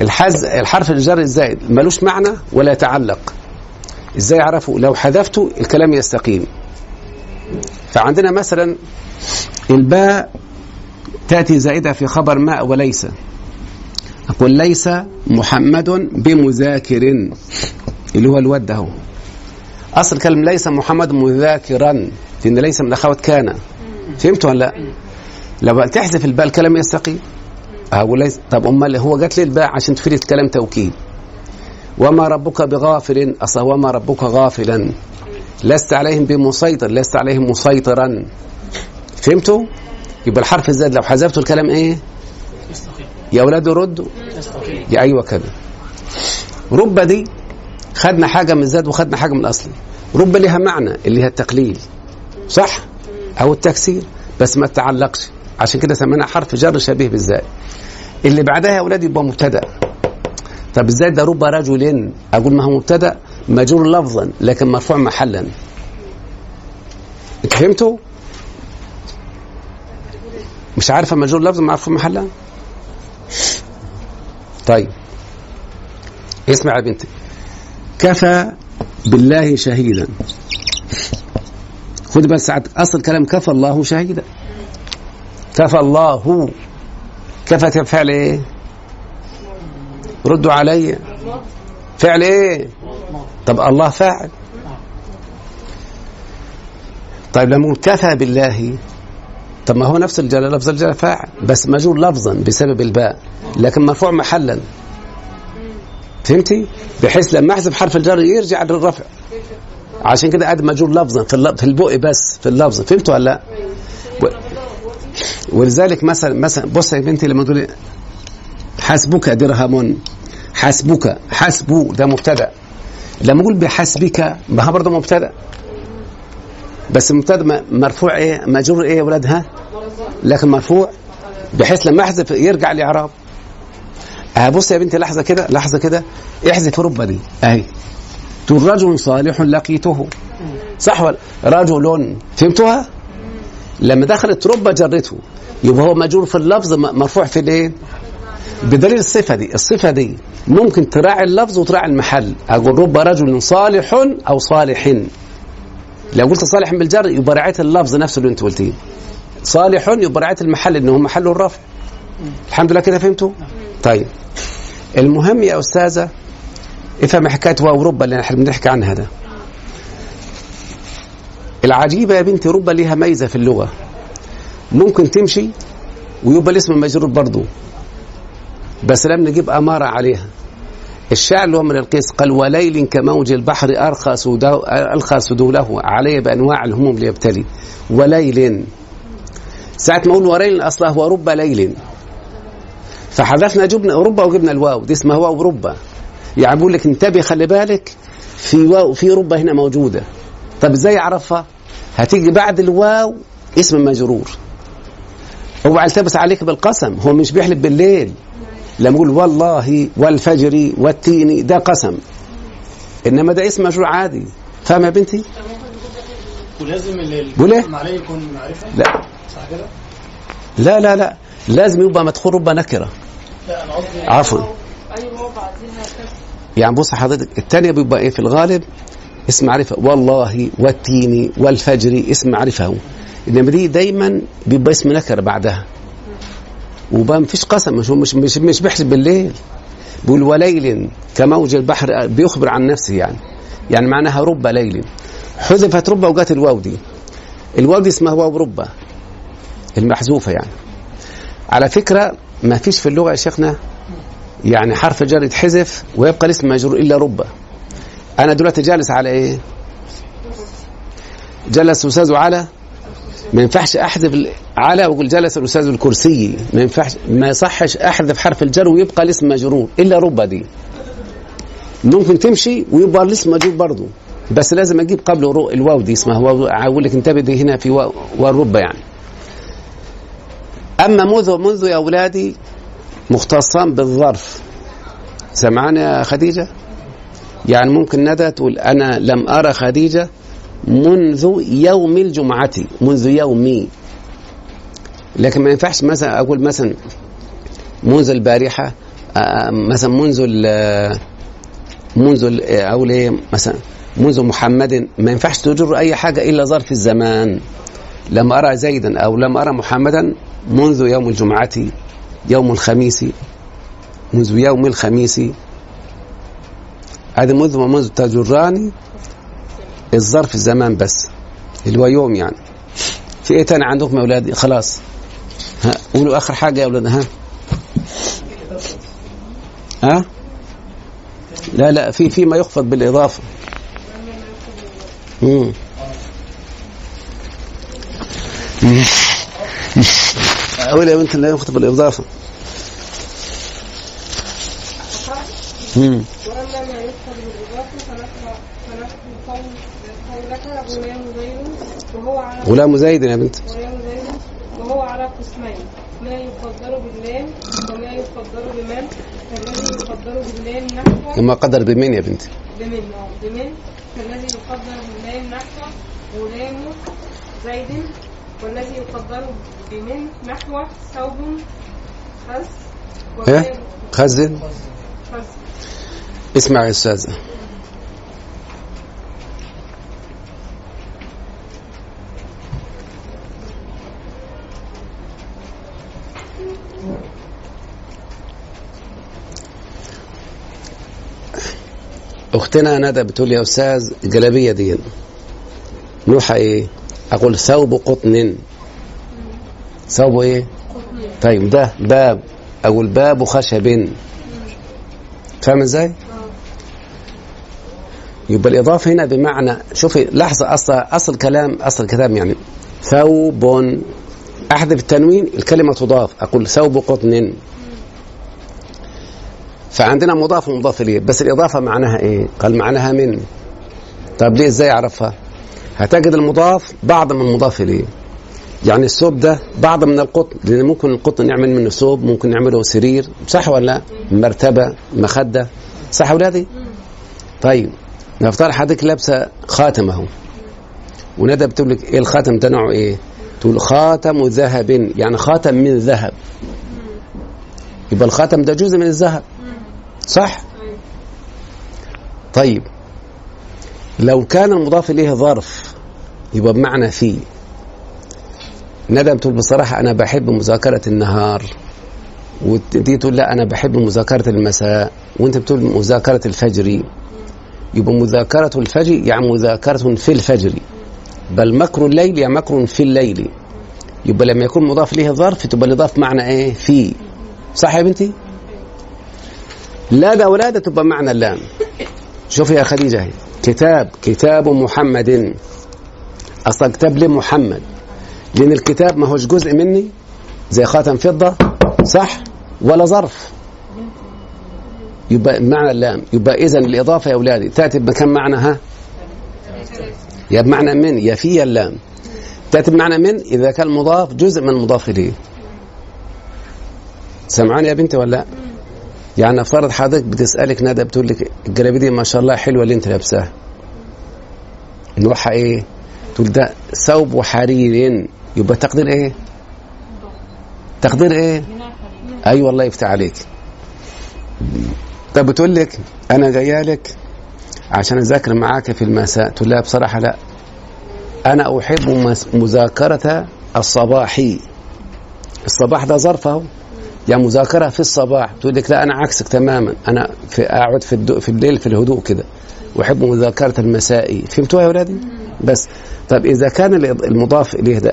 الحز الحرف الجر الزائد ملوش معنى ولا يتعلق. إزاي اعرفه لو حذفته الكلام يستقيم. فعندنا مثلا الباء تأتي زائدة في خبر ما وليس. أقول ليس محمد بمذاكر. اللي هو الود اهو أصل كلمه ليس محمد مذاكرا. لأن ليس من أخوات كان. فهمت ولا لا؟ لو تحذف الباء الكلام يستقيم. أقول ليس طب أمال هو جات لي الباء عشان تفيد الكلام توكيد. وما ربك بغافل أصلا وما ربك غافلا. لست عليهم بمسيطر لست عليهم مسيطرا. فهمتوا؟ يبقى الحرف الزاد لو حذفته الكلام إيه؟ يا أولاد ردوا يا أيوه كده. رب دي خدنا حاجة من الزاد وخدنا حاجة من الاصلي رب لها معنى اللي هي التقليل. صح؟ أو التكسير. بس ما تتعلقش. عشان كده سميناها حرف جر شبيه بالزائد اللي بعدها يا أولاد يبقى مبتدأ. طب إزاي ده رب رجل أقول ما هو مبتدأ؟ مجرور لفظا لكن مرفوع محلا. فهمتوا؟ مش عارفة مجرور لفظا مرفوع محلا؟ طيب. اسمع يا بنتي. كفى بالله شهيدا. خد بس ساعات أصل كلام كفى الله شهيدا. كفى الله. كفى فعل إيه؟ ردوا علي. فعل إيه؟ طب الله فاعل. طيب لما نقول كفى بالله طب ما هو نفس الجلاله لفظ الجلاله فاعل. بس مجرور لفظا بسبب الباء لكن مرفوع محلا. فهمتي؟ بحيث لما أحذف حرف الجر يرجع للرفع. عشان كده قاعد مجرور لفظا في اللف... في البق بس في اللفظ. فهمتوا ولا لا. ولذلك مثلا مثلا بص يا بنتي لما تقولي حسبك درهم حسبك حسبو ده مبتدأ. لما أقول بحسبك ما هو برضه مبتدأ. بس مبتدا مرفوع إيه؟ مجرور إيه يا ولاد؟ ها؟ لكن مرفوع بحيث لما أحذف يرجع الإعراب. أه بص يا بنتي لحظة كده لحظة كده. احذف رب دي أهي. تقول رجل صالح لقيته. صح ولا؟ رجل فهمتوها؟ لما دخلت رب جرته. يبقى هو مجرور في اللفظ مرفوع في الايه؟ بدليل الصفة دي. الصفة دي ممكن تراعي اللفظ وتراعي المحل. أقول رب رجل صالح أو صالح. لو قلت صالح بالجر يبقى رعايه اللفظ نفسه اللي انت قلتيه. صالح يبقى رعايه المحل إنه محله الرفع. الحمد لله كده فهمتوا؟ طيب. المهم يا أستاذة افهم حكايه واو ربا اللي إحنا بنحكي عنها ده العجيبة يا بنتي ربا ليها ميزة في اللغة. ممكن تمشي ويبقى الاسم مجرور برضه بس لم نجيب أمارة عليها. الشاعر اللي هو من القيس قال وليل كموج البحر أرخى سدو ألخى سدوله علي بأنواع الهموم ليبتلي وليل. ساعة ما أقول وليل أصلا هو رب ليل. فحذفنا جبنا ربا وجبنا الواو. دي اسمها واو ربا. يعني بقول لك انتبه خلي بالك في واو في ربا هنا موجودة. طب إزاي اعرفها هتيجي بعد الواو اسم مجرور. اوعى التبس عليك بالقسم هو مش بيحلف بالليل. لما يقول والله والفجر والتين ده قسم. إنما ده اسم مجرور عادي. فاهم يا بنتي؟ ولازم اللي إيه؟ الحكم عليه يكون معرفة؟ لا. صح كده؟ لا لا لا. لازم يبقى مدخول ربا نكرة. لا أنا قصدي عفوا. بعديها كذا. يعني بص حضرتك الثانية بيبقى إيه في الغالب؟ اسم معرفة والله والتين والفجر اسم معرفة هو. إنما دي دايما بيبقى اسم نكرة بعدها. وبقى مفيش قسم مش مش مش, مش بيحسب بالليل. بيقول وليل كموج البحر بيخبر عن نفسه يعني. يعني معناها رب ليل. حذفت رب وجات الواو دي. الواو دي اسمها واو رب. المحذوفة يعني. على فكرة ما فيش في اللغة يا شيخنا يعني حرف جر يتحذف ويبقى الاسم مجرور إلا رب. أنا دلوقتي جالس على إيه؟ جلس أستاذ على ما ينفعش أحذف ال- على وأقول جلس الأستاذ الكرسي. ما ينفعش ما يصحش أحذف حرف الجر ويبقى الاسم مجرور إلا رب دي. ممكن تمشي ويبقى الاسم مجرور برضه بس لازم أجيب قبله الواو دي اسمها واو أقول لك انتبه دي هنا في واو والربع يعني. أما منذ منذ يا أولادي مختصان بالظرف. سمعان يا خديجة؟ يعني ممكن ندى تقول أنا لم أرى خديجة منذ يوم الجمعة منذ يومي. لكن ما ينفعش مثلا أقول مثلا منذ البارحة آه، مثلا منذ منذ أقول إيه مثلا منذ محمد. ما ينفعش تجر أي حاجة إلا ظرف الزمان. لم أرى زيدا أو لم أرى محمدا منذ يوم الجمعة. يوم الخميس منذ يوم الخميس. هذا منذ ومنذ تجراني الظرف الزمان بس اللي هو يوم يعني. في إيه تاني عندكم يا أولاد خلاص. ها قولوا آخر حاجة يا أولاد ها؟ ها؟ لا لا في في ما يخفض بالإضافة. امم يا بنت لا ما بالإضافة قول قولك غلام زيد يا بنت. غلام زيد وهو على قسمين. ما يقدر باللام وما يقدر بمن فالذي يقدر باللام نحو لما قدر بمين يا بنت. بمن. بمن. فالذي يقدر باللام نحو غلام زيد والذي يقدر بمن نحو ثوب خس إيه؟ خزن اسمع يا أستاذ. أختنا ندى بتقول يا أستاذ الجلابيه دي. نوحة إيه؟ أقول ثوب قطن. ثوب إيه؟ طيب ده باب. أقول باب خشب. فاهم إزاي؟ يبقى الإضافة هنا بمعنى شوفي لحظة أصل أصل كلام أصل الكلام يعني. ثوب أحذف التنوين الكلمة تضاف. أقول ثوب قطن. فعندنا مضاف ومضاف إليه. بس الإضافة معناها إيه؟ قال معناها من. طب ليه؟ إزاي أعرفها؟ هتجد المضاف بعض من المضاف إليه يعني الثوب ده بعض من القطن لأن ممكن القطن نعمل منه ثوب ممكن نعمله سرير صح ولا لا؟ مرتبة مخدة صح أولادي؟ طيب نفترض حضرتك لابسة خاتم أهو وندى بتقول لك إيه الخاتم ده نوعه إيه؟ تقول خاتم ذهب يعني خاتم من ذهب يبقى الخاتم ده جزء من الذهب صح؟ طيب لو كان المضاف إليه ظرف يبقى بمعنى في ندى بتقول بصراحة أنا بحب مذاكرة النهار ودي تقول لا أنا بحب مذاكرة المساء وأنت بتقول مذاكرة الفجر. يبقى مذاكرة الفجر يعني مذاكرة في الفجر. بل مكر الليل يعني مكر في الليل. يبقى لما يكون مضاف ليه ظرف تبقى الإضافة معنى إيه؟ في صح يا بنتي؟ لا ده ولادة تبقى معنى اللام. شوفي يا خديجة هي. كتاب كتاب محمد. أصلا كتاب لمحمد لأن الكتاب ما هوش جزء مني. زي خاتم فضة صح؟ ولا ظرف. يبقى معنى اللام. يبقى اذا الإضافة يا أولادي. تأتي بكم معنى ها؟ يا بمعنى من؟ يا في اللام. تأتي بمعنى من؟ إذا كان مضاف جزء من المضاف إليه. سمعان يا بنتي ولا لا؟ يعني افترض حضرتك بتسألك ندى بتقول لك الجلابية دي ما شاء الله حلوة اللي أنت لابساها. نوعها إيه؟ تقول ده ثوب حرير يبقى تقدير إيه؟ تقدير إيه؟ أي أيوة والله يفتح عليك. طب بتقول لك أنا جاية لك عشان أذاكر معاك في المساء. تقول لها بصراحة لا. أنا أحب مذاكرة الصباحي. الصباح ده ظرف أهو. يعني مذاكرة في الصباح تقول لك لا أنا عكسك تماما. أنا في أقعد في في الليل في الهدوء كده. وأحب مذاكرة المسائي. فهمتوها يا أولادي؟ بس. طب إذا كان المضاف إليه ده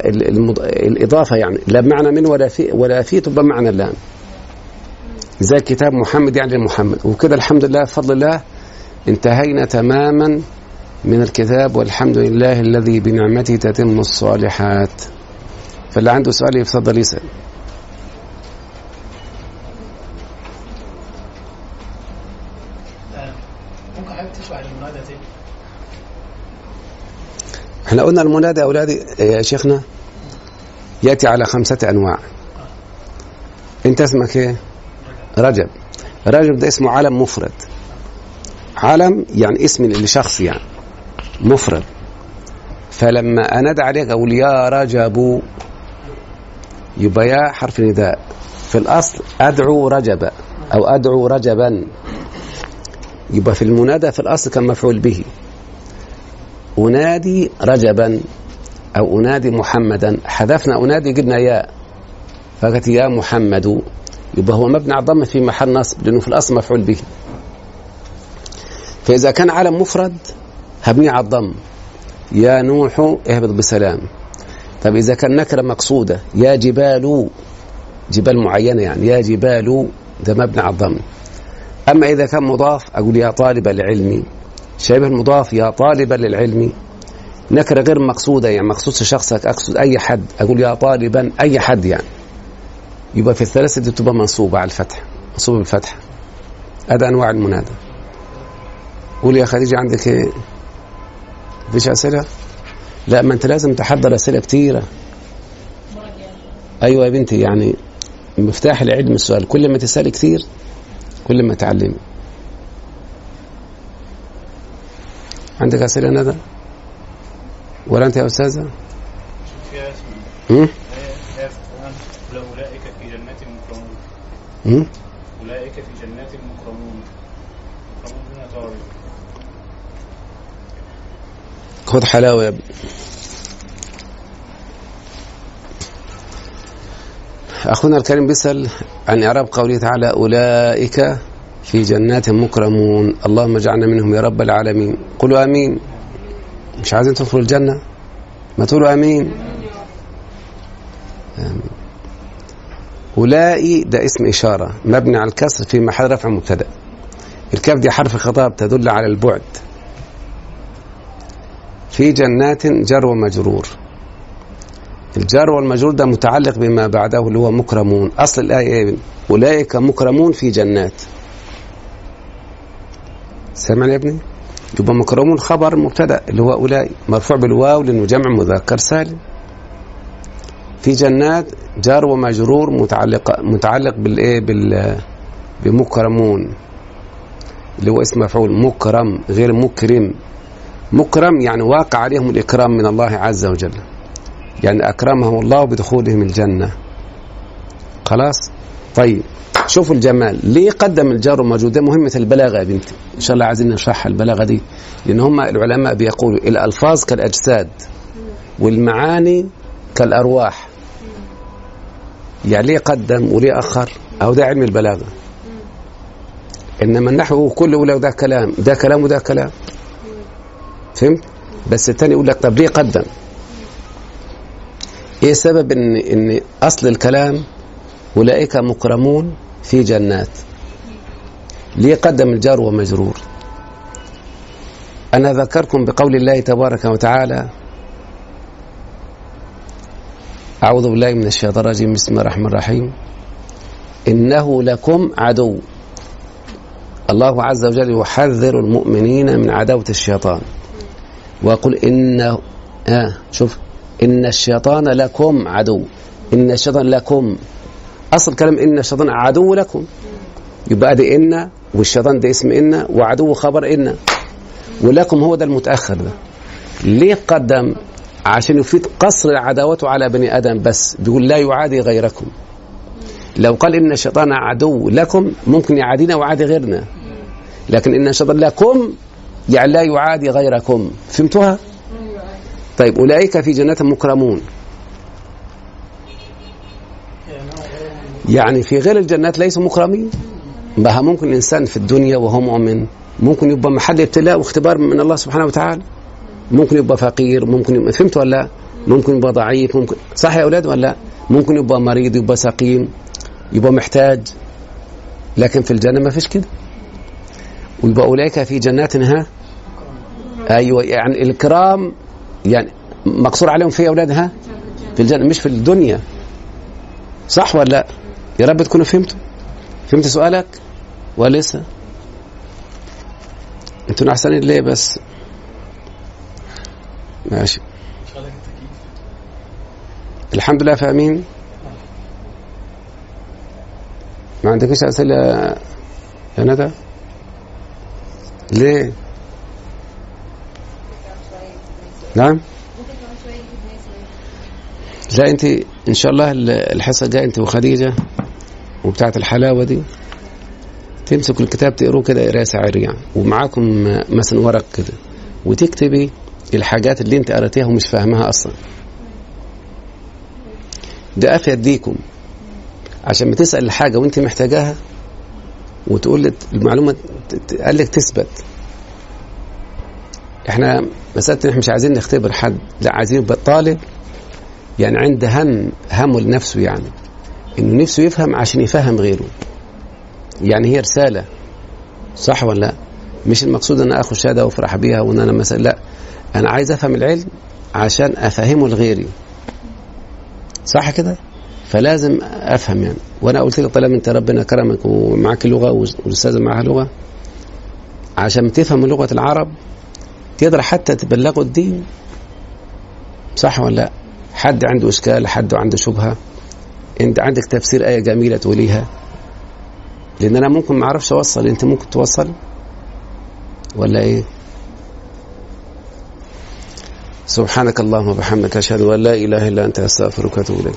الإضافة يعني لا معنى من ولا في ولا في تبقى معنى اللام زي كتاب محمد يعني محمد وكده الحمد لله بفضل الله انتهينا تماما من الكتاب والحمد لله الذي بنعمته تتم الصالحات. فاللي عنده سؤال يفضل يسأل آه، ممكن حضرتك تشرح المنادى تاني إحنا قلنا المنادى يا أولادي يا شيخنا؟ يأتي على خمسة أنواع. أنت اسمك إيه؟ رجب. رجب ده اسمه علم مفرد. علم يعني اسم لشخص يعني مفرد. فلما انادى عليك أقول يا رجب يبقى يا حرف نداء في الأصل أدعو رجب أو أدعو رجبا. يبقى في المنادى في الأصل كان مفعول به. أنادي رجبا أو أنادي محمدا. حذفنا أنادي جبنا ياء فقالت يا محمد. يبقى هو مبني على الضم في محل نصب لأنه في الأصل مفعول به. فإذا كان علم مفرد هبنيه على الضم. يا نوح اهبط بسلام. طب إذا كان نكرة مقصودة يا جبال جبال معينة يعني يا جبال ده مبني على الضم. أما إذا كان مضاف أقول يا طالب العلم. شبه المضاف يا طالبا للعلم. نكرة غير مقصودة يعني مخصوص شخصك. أقصد أي حد. أقول يا طالبا أي حد يعني. يبقى في الثلاثة دي تبقى منصوبة على الفتح. منصوبة بالفتح هذا أنواع المنادى. قول يا خديجة عندك إيه؟ مفيش أسئلة؟ لا ما أنت لازم تحضر أسئلة كتيرة. أيوة يا بنتي يعني مفتاح العلم السؤال. كل ما تسألي كتير كل ما تعلمي عندك أسئلة ندى؟ ولا أنت يا أستاذة؟ فيها اسم هم؟ آية آية في القرآن أولئك في جنات مكرمون هم؟ أولئك في جنات مكرمون مكرمون هنا طارق خد حلاوة يا ابني أخونا الكريم بيسأل عن إعراب قوله تعالى أولئك في جنات مكرمون اللهم اجعلنا منهم يا رب العالمين قولوا آمين. مش عايزين تدخلوا الجنة؟ ما تقولوا آمين. آمين. أولئي ده اسم إشارة مبني على الكسر في محل رفع مبتدأ. الكاف دي حرف خطاب تدل على البعد. في جنات جر ومجرور. الجر والمجرور ده متعلق بما بعده اللي هو مكرمون. أصل الآية إيه؟ أولئك مكرمون في جنات. سامع يا ابني؟ يبقى مكرمون خبر مبتدأ اللي هو أولئك مرفوع بالواو لأنه جمع مذكر سالم. في جنات جار ومجرور متعلق متعلق بالايه بال بمكرمون اللي هو اسم مفعول مكرم غير مكرم. مكرم يعني واقع عليهم الإكرام من الله عز وجل. يعني أكرمهم الله بدخولهم الجنة. خلاص؟ طيب. شوفوا الجمال. ليه قدم الجار والمجرور ده مهمة البلاغة يا بنتي. إن شاء الله عايزين نشرحها البلاغة دي. لأن هم العلماء بيقولوا الألفاظ كالأجساد والمعاني كالأرواح. يعني ليه قدم وليه أخر؟ أو ده علم البلاغة. إنما النحو كله يقول ده كلام. ده كلام وده كلام. فهمت؟ بس الثاني يقول لك طب ليه قدم؟ إيه سبب ان إن أصل الكلام أولئك مكرمون؟ في جنات. ليه قدم الجار ومجرور. أنا ذكركم بقول الله تبارك وتعالى أعوذ بالله من الشيطان الرجيم بسم الله الرحمن الرحيم. إنه لكم عدو. الله عز وجل يحذر المؤمنين من عداوة الشيطان. ويقول إن آه شوف. إن الشيطان لكم عدو. إن الشيطان لكم أصل كلام إن الشيطان عدو لكم. يبقى دي إن والشيطان ده اسم إن وعدو خبر إن. ولكم هو ده المتأخر ده. ليه قدم؟ عشان يفيد قصر عداوته على بني آدم بس. بيقول لا يعادي غيركم. لو قال إن الشيطان عدو لكم ممكن يعادينا ويعادي غيرنا. لكن إن الشيطان لكم يعني لا يعادي غيركم. فهمتوها؟ طيب أولئك في جنات مكرمون. يعني في غير الجنات ليسوا مكرمين. بها ممكن الإنسان في الدنيا وهو مؤمن ممكن يبقى محل ابتلاء واختبار من الله سبحانه وتعالى. ممكن يبقى فقير ممكن يبقى فهمت ولا لا؟ ممكن يبقى ضعيف ممكن صح يا أولاد ولا لا؟ ممكن يبقى مريض يبقى سقيم يبقى محتاج. لكن في الجنة ما فيش كده. ويبقى أولئك في جنات ها؟ أيوة يعني الكرام يعني مقصور عليهم في أولادها في الجنة مش في الدنيا. صح ولا لا؟ يا رب تكونوا فهمتوا. فهمت سؤالك؟ ولا لسه أنتوا احسنين ليه بس؟ ماشي. الحمد لله فاهمين ما عندكش أسئلة يا ندى؟ ليه؟ نعم. لا انت إن شاء الله الحصة الجاية انت وخديجة. وبتاعه الحلاوة دي تمسكوا الكتاب تقروه كده قرايه سعريه يعني ومعاكم مثلا ورق كده وتكتبي الحاجات اللي انت قريتيها ومش فاهمها أصلا. ده أفيد ليكم. عشان ما تسأل الحاجة وانت محتاجاها وتقول المعلومة قال لك تثبت. إحنا مسألة إحنا مش عايزين نختبر حد لا عايزين الطالب يعني عنده هم همه لنفسه يعني. إنه نفسه يفهم عشان يفهم غيره. يعني هي رسالة صح ولا لا؟ مش المقصود إن آخذ شهادة وأفرح بيها وإن أنا مثلا لا. أنا عايز أفهم العلم عشان أفهمه لغيري. صح كده؟ فلازم أفهم يعني. وأنا قلت لك طالما أنت ربنا كرمك ومعاك لغه والأستاذة معاها لغه عشان تفهم لغة العرب تقدر حتى تبلغوا الدين. صح ولا لا؟ حد عنده إشكال حد عنده شبهة. انت عندك تفسير آية جميلة تقوليها. لأن أنا ممكن ما أعرفش أوصل. أنت ممكن توصل. ولا إيه؟ سبحانك اللهم وبحمدك أشهد أن لا إله إلا أنت أستغفرك وأتوب إليك.